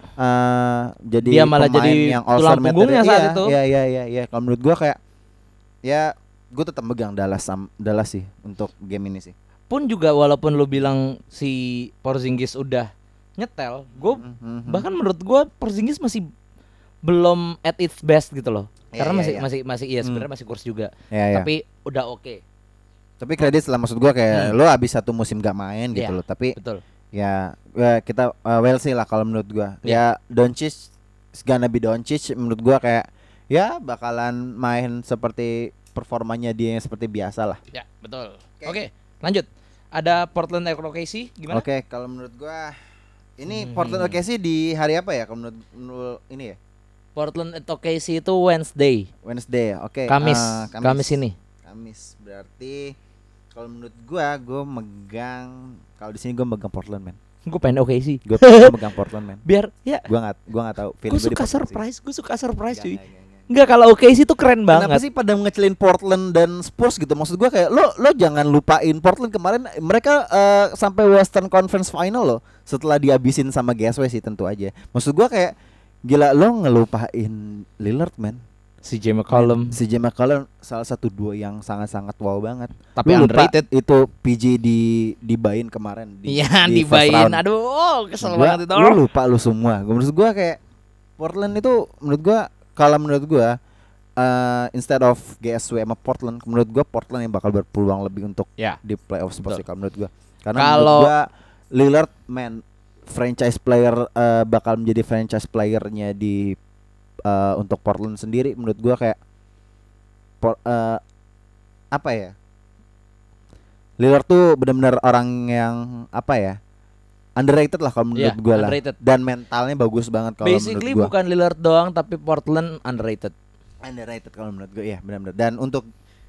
eh jadi Dia malah jadi yang tulang punggungnya saat Iya, itu. Iya iya iya iya. Kalau menurut gua kayak ya gue tetap megang Dallas sam Dallas sih untuk game ini sih. Pun juga walaupun lu bilang si Porzingis udah nyetel, gue Mhm. bahkan menurut gue Porzingis masih belum at its best gitu loh. Iya, Karena iya, masih iya. masih masih iya Hmm. sebenarnya masih kurs juga. Ya, ya. Tapi udah oke. Tapi kredit lah maksud gua kayak Hmm. lo abis satu musim gak main gitu Iya. loh. Tapi Betul. Ya, ya kita uh, well sih lah kalau menurut gua. Iya. Ya Doncic gonna be Doncic menurut gua kayak ya bakalan main seperti performanya dia yang seperti biasa lah. Ya, betul. Oke. Oke, lanjut. Ada Portland OKC gimana? Oke, kalau menurut gua ini Hmm. Portland OKC di hari apa ya? Kalau menurut, menurut ini ya Portland OKC itu Wednesday. Wednesday. Oke. Kamis. ah, Kamis ini. Kamis berarti kalau menurut gua gua megang kalau di sini gua megang Portland man. Gue pengen OKC. Gua, gua megang Portland man. Biar ya Gua nggak gua nggak tahu. Gue gua suka sih. surprise, gue suka surprise cuy. Nggak, nggak, nggak, nggak. Enggak kalau OKC itu keren Kenapa banget. sih pada ngecelin Portland dan Spurs gitu? Maksud gua kayak lo lo jangan lupain Portland kemarin mereka eh, sampai Western Conference Final loh setelah dihabisin sama GSW sih tentu aja. Maksud gua kayak gila lo ngelupain Lillard man. Si J McCollum CJ McCollum salah satu duo yang sangat-sangat wow banget. tapi Lu lupa underrated. itu PJ di dibain kemarin di, Iya, di round. Aduh, oh, kesel Gua- banget itu. Lu lupa lu semua. Gua maksud gua kayak Portland itu menurut gua kalau menurut gua eh, instead of GSW sama Portland, menurut gua Portland yang bakal berpeluang lebih untuk Ya. di playoff Betul. kalau menurut gua. Karena Kalau- menurut gua Lillard man franchise player eh, bakal menjadi franchise playernya di eh, untuk Portland sendiri menurut gua kayak por- eh, apa ya? Lillard tuh benar-benar orang yang apa ya? Underrated lah kalau menurut Iya, gua lah. Dan mentalnya bagus banget kalau Basically menurut gua. bukan Lillard doang tapi Portland underrated. Underrated kalau menurut gua. Iya, benar-benar. Dan untuk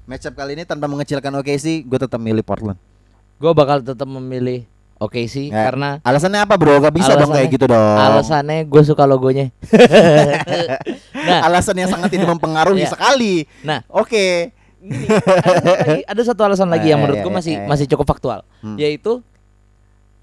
matchup kali ini tanpa mengecilkan OKC, gue tetap milih Portland. Gue bakal tetap memilih OKC Ya. karena Alasannya apa, Bro? Gak bisa dong kayak gitu dong. alasannya gue suka logonya. <laughs> nah, Alasan yang sangat tidak mempengaruhi Iya. <laughs> sekali. nah Oke. gini, ada, ada satu alasan lagi yang Eh, menurut gue eh, masih eh. masih cukup faktual, Hmm. yaitu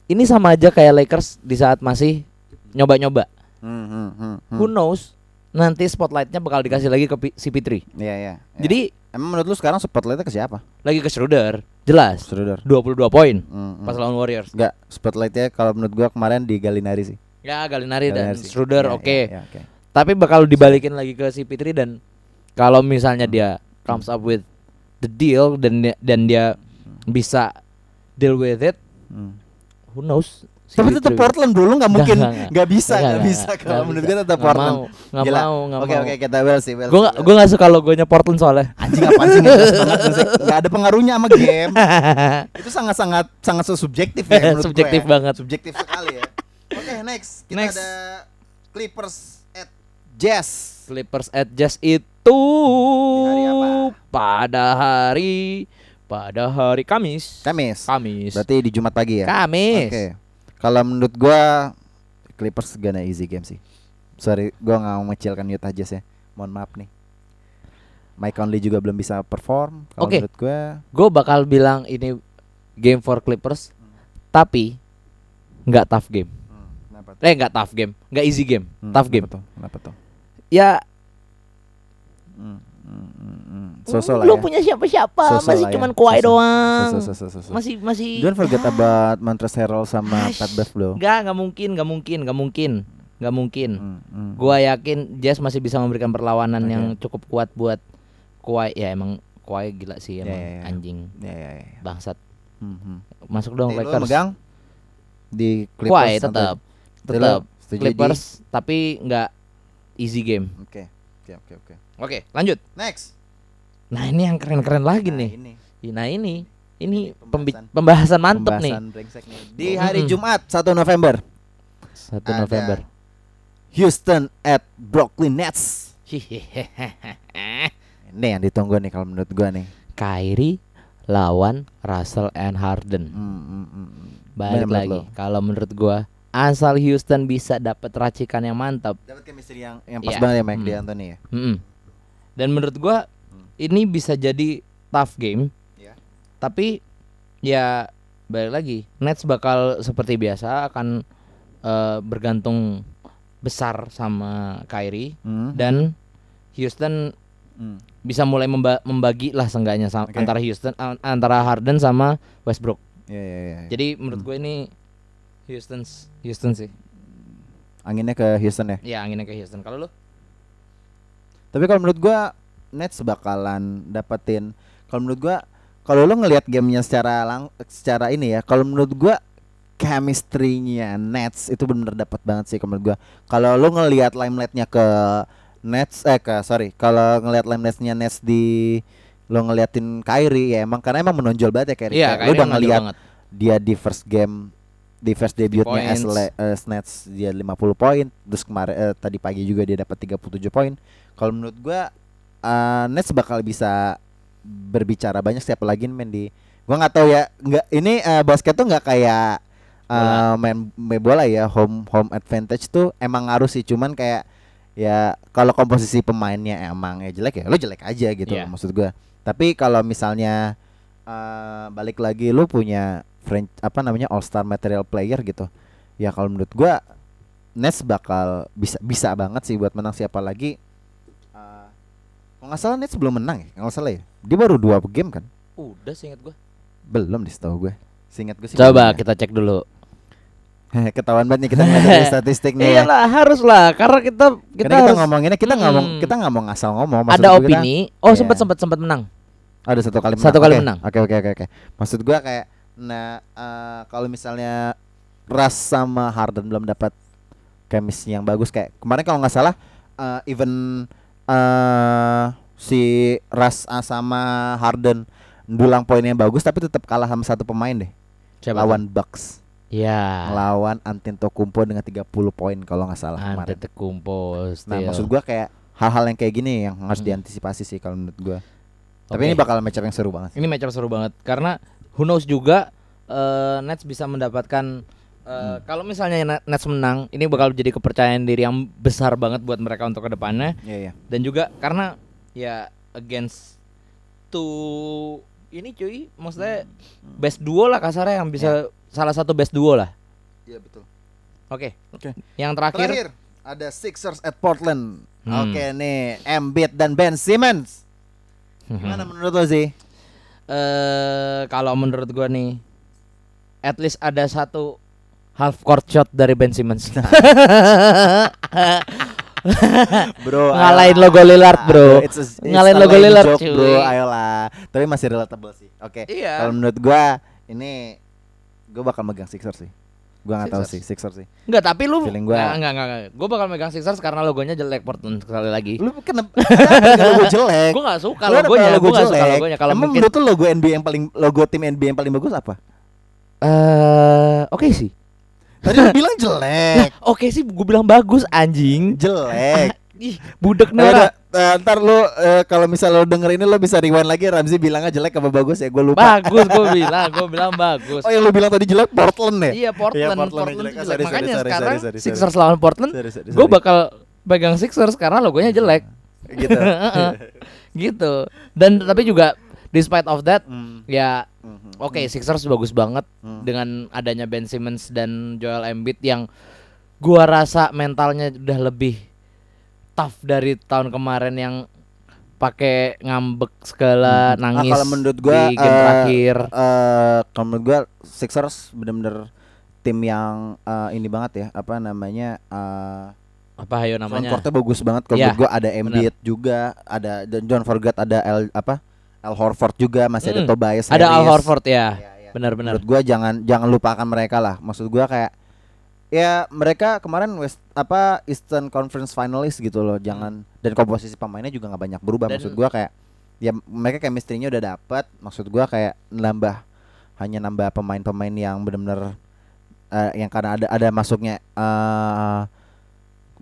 ini sama aja kayak Lakers di saat masih nyoba-nyoba. Hmm, hmm, hmm, hmm. Who knows nanti spotlightnya bakal dikasih lagi ke P- CP3. Iya, iya. Jadi emang menurut lu sekarang spotlightnya ke siapa? lagi ke Schroeder, jelas. Schroeder. 22 poin Hmm, hmm. pas lawan Warriors. Enggak, spotlightnya kalau menurut gua kemarin di Galinari sih. Ya Galinari dan Galinari sih. Schroeder Iya, oke. iya, iya, oke. Tapi bakal dibalikin lagi ke CP3 dan kalau misalnya dia comes up with the deal dan dia- dan dia bisa deal with it, Hmm. who knows? Tapi CP3 tetap Portland bro, lu nggak mungkin Nggak, nggak, nggak bisa, Nggak, nggak nggak, bisa. nggak Kalau menurut gua tetap Nggak Portland. nggak mau, nggak Oke mau. oke kita well sih, well Gue gue gak suka logonya Portland soalnya. Anjing apaan sih nggak. Nggak ada pengaruhnya sama game. <laughs> Itu sangat sangat sangat subjektif ya menurut Subjektif gue ya. banget. Subjektif sekali ya. <laughs> Oke next kita Next. ada Clippers at Jazz. Clippers at Jazz itu hari apa? pada hari pada hari Kamis. Kamis. Kamis. Berarti di Jumat pagi ya. Kamis. Oke. Kalau menurut gua Clippers gonna easy game sih. Sorry, gua nggak mau mengecilkan Utah Jazz ya. Mohon maaf nih. Mike Conley juga belum bisa perform. Kalau Oke. menurut gua Gue bakal bilang ini game for Clippers, tapi nggak tough game. tuh? Eh nggak tough game, nggak easy game, Hmm, tough game. Kenapa tuh? Kenapa tuh? Ya Hmm, hmm, hmm, hmm. So-so lah belum ya. punya siapa-siapa, So-so masih lah ya. cuman Kawhi So-so. doang. So-so, so-so, so-so. Masih masih. Don't forget ya. about Montrezl Harrell sama Ash. Pat Bev bro. Nggak, nggak mungkin, nggak mungkin, nggak mungkin, nggak mungkin. Hmm, hmm. Gua yakin Jazz masih bisa memberikan perlawanan Oke. yang cukup kuat buat Kawhi. Ya emang Kawhi gila sih Ya, emang ya, ya. anjing Ya, ya, ya. bangsat. Hmm, hmm. Masuk dong Jadi Lakers. megang di Clippers tetap. Jadi lu tetap setuju di- Clippers, tapi nggak easy game. Oke. Oke, oke, oke. Oke, lanjut. Next. Nah ini yang keren-keren lagi Nah, nih. Ini. Nah ini, ini pembahasan. pembahasan mantep nih. Pembahasan brengsek nih. Di hari Mm-mm. Jumat 1 November, 1 Ada. November. Houston at Brooklyn Nets. Ini yang ditunggu nih kalau menurut gua nih. Kyrie lawan Russell and Harden. Hmm, hmm, hmm, hmm. Balik lagi. Kalau menurut gua asal Houston bisa dapat racikan yang mantap. Dapat chemistry yang yang pas Iya. banget ya Mike Hmm. D'Antoni ya. Mm-mm. Dan menurut gua ini bisa jadi tough game. Iya. Tapi ya balik lagi, Nets bakal seperti biasa akan eh, bergantung besar sama Kyrie Hmm. dan Houston Hmm. bisa mulai memba- membagi lah seenggaknya sa- Oke. antara Houston antara Harden sama Westbrook. Iya iya iya. Jadi menurut Hmm. gue ini Houston Houston sih. Anginnya ke Houston ya. Ya anginnya ke Houston. Kalau lu? Tapi kalau menurut gua Nets bakalan dapetin kalau menurut gua kalau lo ngelihat gamenya secara lang secara ini ya, kalau menurut gua chemistry-nya Nets itu benar-benar dapat banget sih menurut gua. Kalau lo ngelihat limelight-nya ke Nets eh ke sorry, kalau ngelihat limelight-nya Nets di lo ngeliatin Kyrie ya emang karena emang menonjol banget ya Kyrie. Iya, Kayak lo Kyrie udah banget. dia di first game di first debutnya as, as Nets dia 50 poin terus kemarin eh, tadi pagi juga dia dapat 37 poin kalau menurut gua eh, Nets bakal bisa berbicara banyak siapa lagi main di gua nggak tahu ya nggak ini eh, basket tuh nggak kayak Bola. main main bola ya home home advantage tuh emang ngaruh sih. Cuman kayak ya kalau komposisi pemainnya emang ya jelek ya lo jelek aja gitu Iya. maksud gua. Tapi kalau misalnya eh, balik lagi lu punya French apa namanya All Star material player gitu ya kalau menurut gua Nets bakal bisa bisa banget sih buat menang siapa lagi Eh, kalau nggak salah Nets belum menang ya nggak salah ya dia baru dua game kan Udah seingat gue. belum di setahu gue seingat gue sih Coba belum kita cek dulu. <laughs> ketahuan banget nih kita ngeliat dari <laughs> statistik nih ya. Iyalah harus lah karena kita kita, Karena kita harus ngomonginnya kita nggak ngomong Hmm. kita nggak mau ngasal ngomong Maksud ada gua kita- opini. Oh Iya. sempat sempat sempat menang. Ada satu kali menang. Satu kali Oke, menang. Oke oke oke oke. Maksud gua kayak nah eh, kalau misalnya Ras sama Harden belum dapat chemistry yang bagus kayak kemarin kalau nggak salah eh, even eh si Ras sama Harden dulang poinnya bagus tapi tetap kalah sama satu pemain deh. Siapa? lawan Bucks. Ya. Lawan Antetokounmpo dengan 30 poin kalau nggak salah kemarin. Antetokounmpo. Nah, maksud gua kayak hal-hal yang kayak gini yang harus Hmm. diantisipasi sih kalau menurut gua. Tapi Oke. ini bakal match up yang seru banget. Ini matchup seru banget karena who knows juga eh, Nets bisa mendapatkan eh, Hmm. kalau misalnya Net- Nets menang, ini bakal jadi kepercayaan diri yang besar banget buat mereka untuk ke depannya Iya iya. dan juga karena ya against two ini cuy, maksudnya Hmm. best duo lah kasarnya yang bisa salah satu best duo lah. Iya betul. Oke. Oke. Yang terakhir, Terakhir ada Sixers at Portland. Hmm. Oke nih, Embiid dan Ben Simmons. Gimana menurut lo sih? Eh kalau menurut gua nih at least ada satu half court shot dari Ben Simmons. <laughs> Bro, <laughs> Ngalahin logo Lillard, bro. It's a- it's Ngalahin logo Lillard, joke, cuy. bro. Ayolah. Tapi masih relatable sih. Oke. Iya. Kalau menurut gua ini gua bakal megang Sixers sih. Gua nggak tahu sih Sixers. Sih. Enggak, tapi lu Feeling gua- Nggak, enggak, enggak, enggak. Gua bakal megang Sixers karena logonya jelek Portland sekali lagi. Lu kenapa <laughs> logo jelek? Gua enggak suka Lu logonya, logo gua enggak suka logonya. Kalau mungkin menurut lu logo NBA yang paling logo tim NBA yang paling bagus apa? eh oke sih. Tadi lu bilang jelek. <laughs> Oke sih gua bilang bagus anjing. jelek. <laughs> Ih, budek Nora. Eh, ntar lu eh, kalau misal lu denger ini lu bisa rewind lagi Ramzi bilangnya jelek apa bagus ya gue lupa. Bagus gua <laughs> bilang, gua bilang bagus. Oh yang lu bilang tadi jelek Portland ya? Iya Portland, Portland Portland, yang jelek. tuh Ah, jelek. sorry, Makanya sorry, sorry, sekarang sorry, sorry, Sixers lawan Portland, Sorry, sorry, gue sorry. bakal pegang Sixers karena logonya jelek. gitu. <laughs> Gitu. Dan tapi juga despite of that, Hmm, ya hmm, oke Sixers bagus banget Hmm. dengan adanya Ben Simmons dan Joel Embiid yang gua rasa mentalnya udah lebih tough dari tahun kemarin yang pakai ngambek segala Hmm. Ah, nangis kalau menurut gua di game eh, terakhir. eh, kalau menurut gua Sixers bener-bener tim yang eh, ini banget ya apa namanya eh Apa ayo namanya? courtnya bagus banget kalau Iya, menurut gua ada Embiid juga ada don't forget ada L apa Al Horford juga masih ada Hmm. Tobias Ada Al Harris. Horford ya. Iya, iya. Benar-benar. Menurut gua jangan jangan lupakan mereka lah. Maksud gua kayak ya mereka kemarin West apa Eastern Conference finalist gitu loh. Jangan dan komposisi pemainnya juga nggak banyak berubah. Dan- Maksud gua kayak ya mereka chemistry-nya udah dapet. Maksud gua kayak nambah hanya nambah pemain-pemain yang benar-benar eh, yang karena ada ada masuknya eh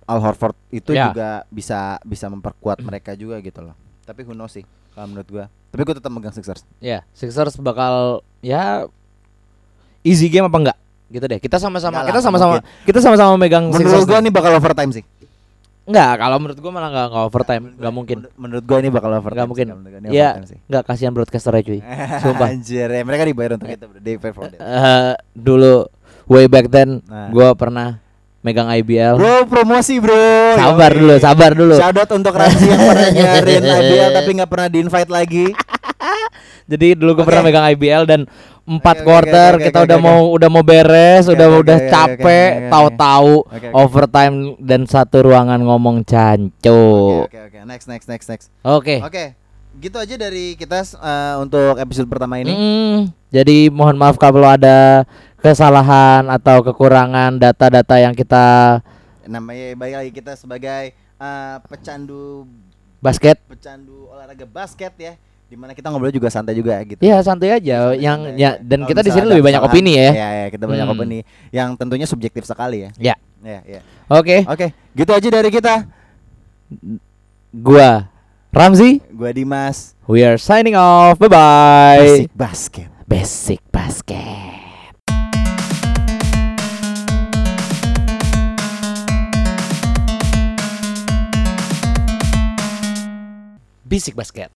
Al Horford itu Ya. juga bisa bisa memperkuat mereka juga gitu loh. Tapi who knows sih kalau menurut gua. Tapi gua tetap megang Sixers. Ya, Sixers bakal ya easy game apa enggak? Gitu deh. Kita sama-sama kita sama-sama kita sama-sama megang Menurut gua nih. ini bakal overtime sih. Enggak, kalau menurut gua malah enggak enggak overtime, enggak mungkin. Menurut- gua ini bakal overtime. Enggak mungkin. Iya, enggak kasihan broadcasternya cuy. <laughs> Sumpah. Anjir, ya, mereka dibayar untuk itu. They pay for that. Eh, dulu way back then Nah. gua pernah megang IBL. Bro, promosi, Bro. Sabar Yoi. dulu, sabar dulu. Shout out untuk Ramzi yang pernah <laughs> nyarin IBL tapi nggak pernah di-invite lagi. Jadi dulu gue Oke. pernah megang IBL dan empat oke, quarter oke, oke, kita oke, udah oke. mau udah mau beres, Oke, udah oke, udah oke, capek, oke, oke. tahu-tahu Oke, oke. overtime dan satu ruangan ngomong canco. Oke, oke, oke. Next, next, next, next. Oke. Oke. Gitu aja dari kita eh, untuk episode pertama ini. Mm, jadi mohon maaf kalau ada kesalahan atau kekurangan data-data yang kita Namanya baik lagi kita sebagai eh, pecandu basket. pecandu olahraga basket ya. Di mana kita ngobrol juga santai juga gitu. Ya santai aja. Santai, Yang santai ya aja. dan Kalau kita di sini lebih banyak kesalahan, opini ya. Ya, ya, kita banyak Hmm. opini yang tentunya subjektif sekali ya. Ya. Ya, ya. Oke. Oke, gitu aja dari kita. Gua Ramzi. Gua Dimas. We are signing off. Bye bye. Basic basket. Basic basket. Basic basket.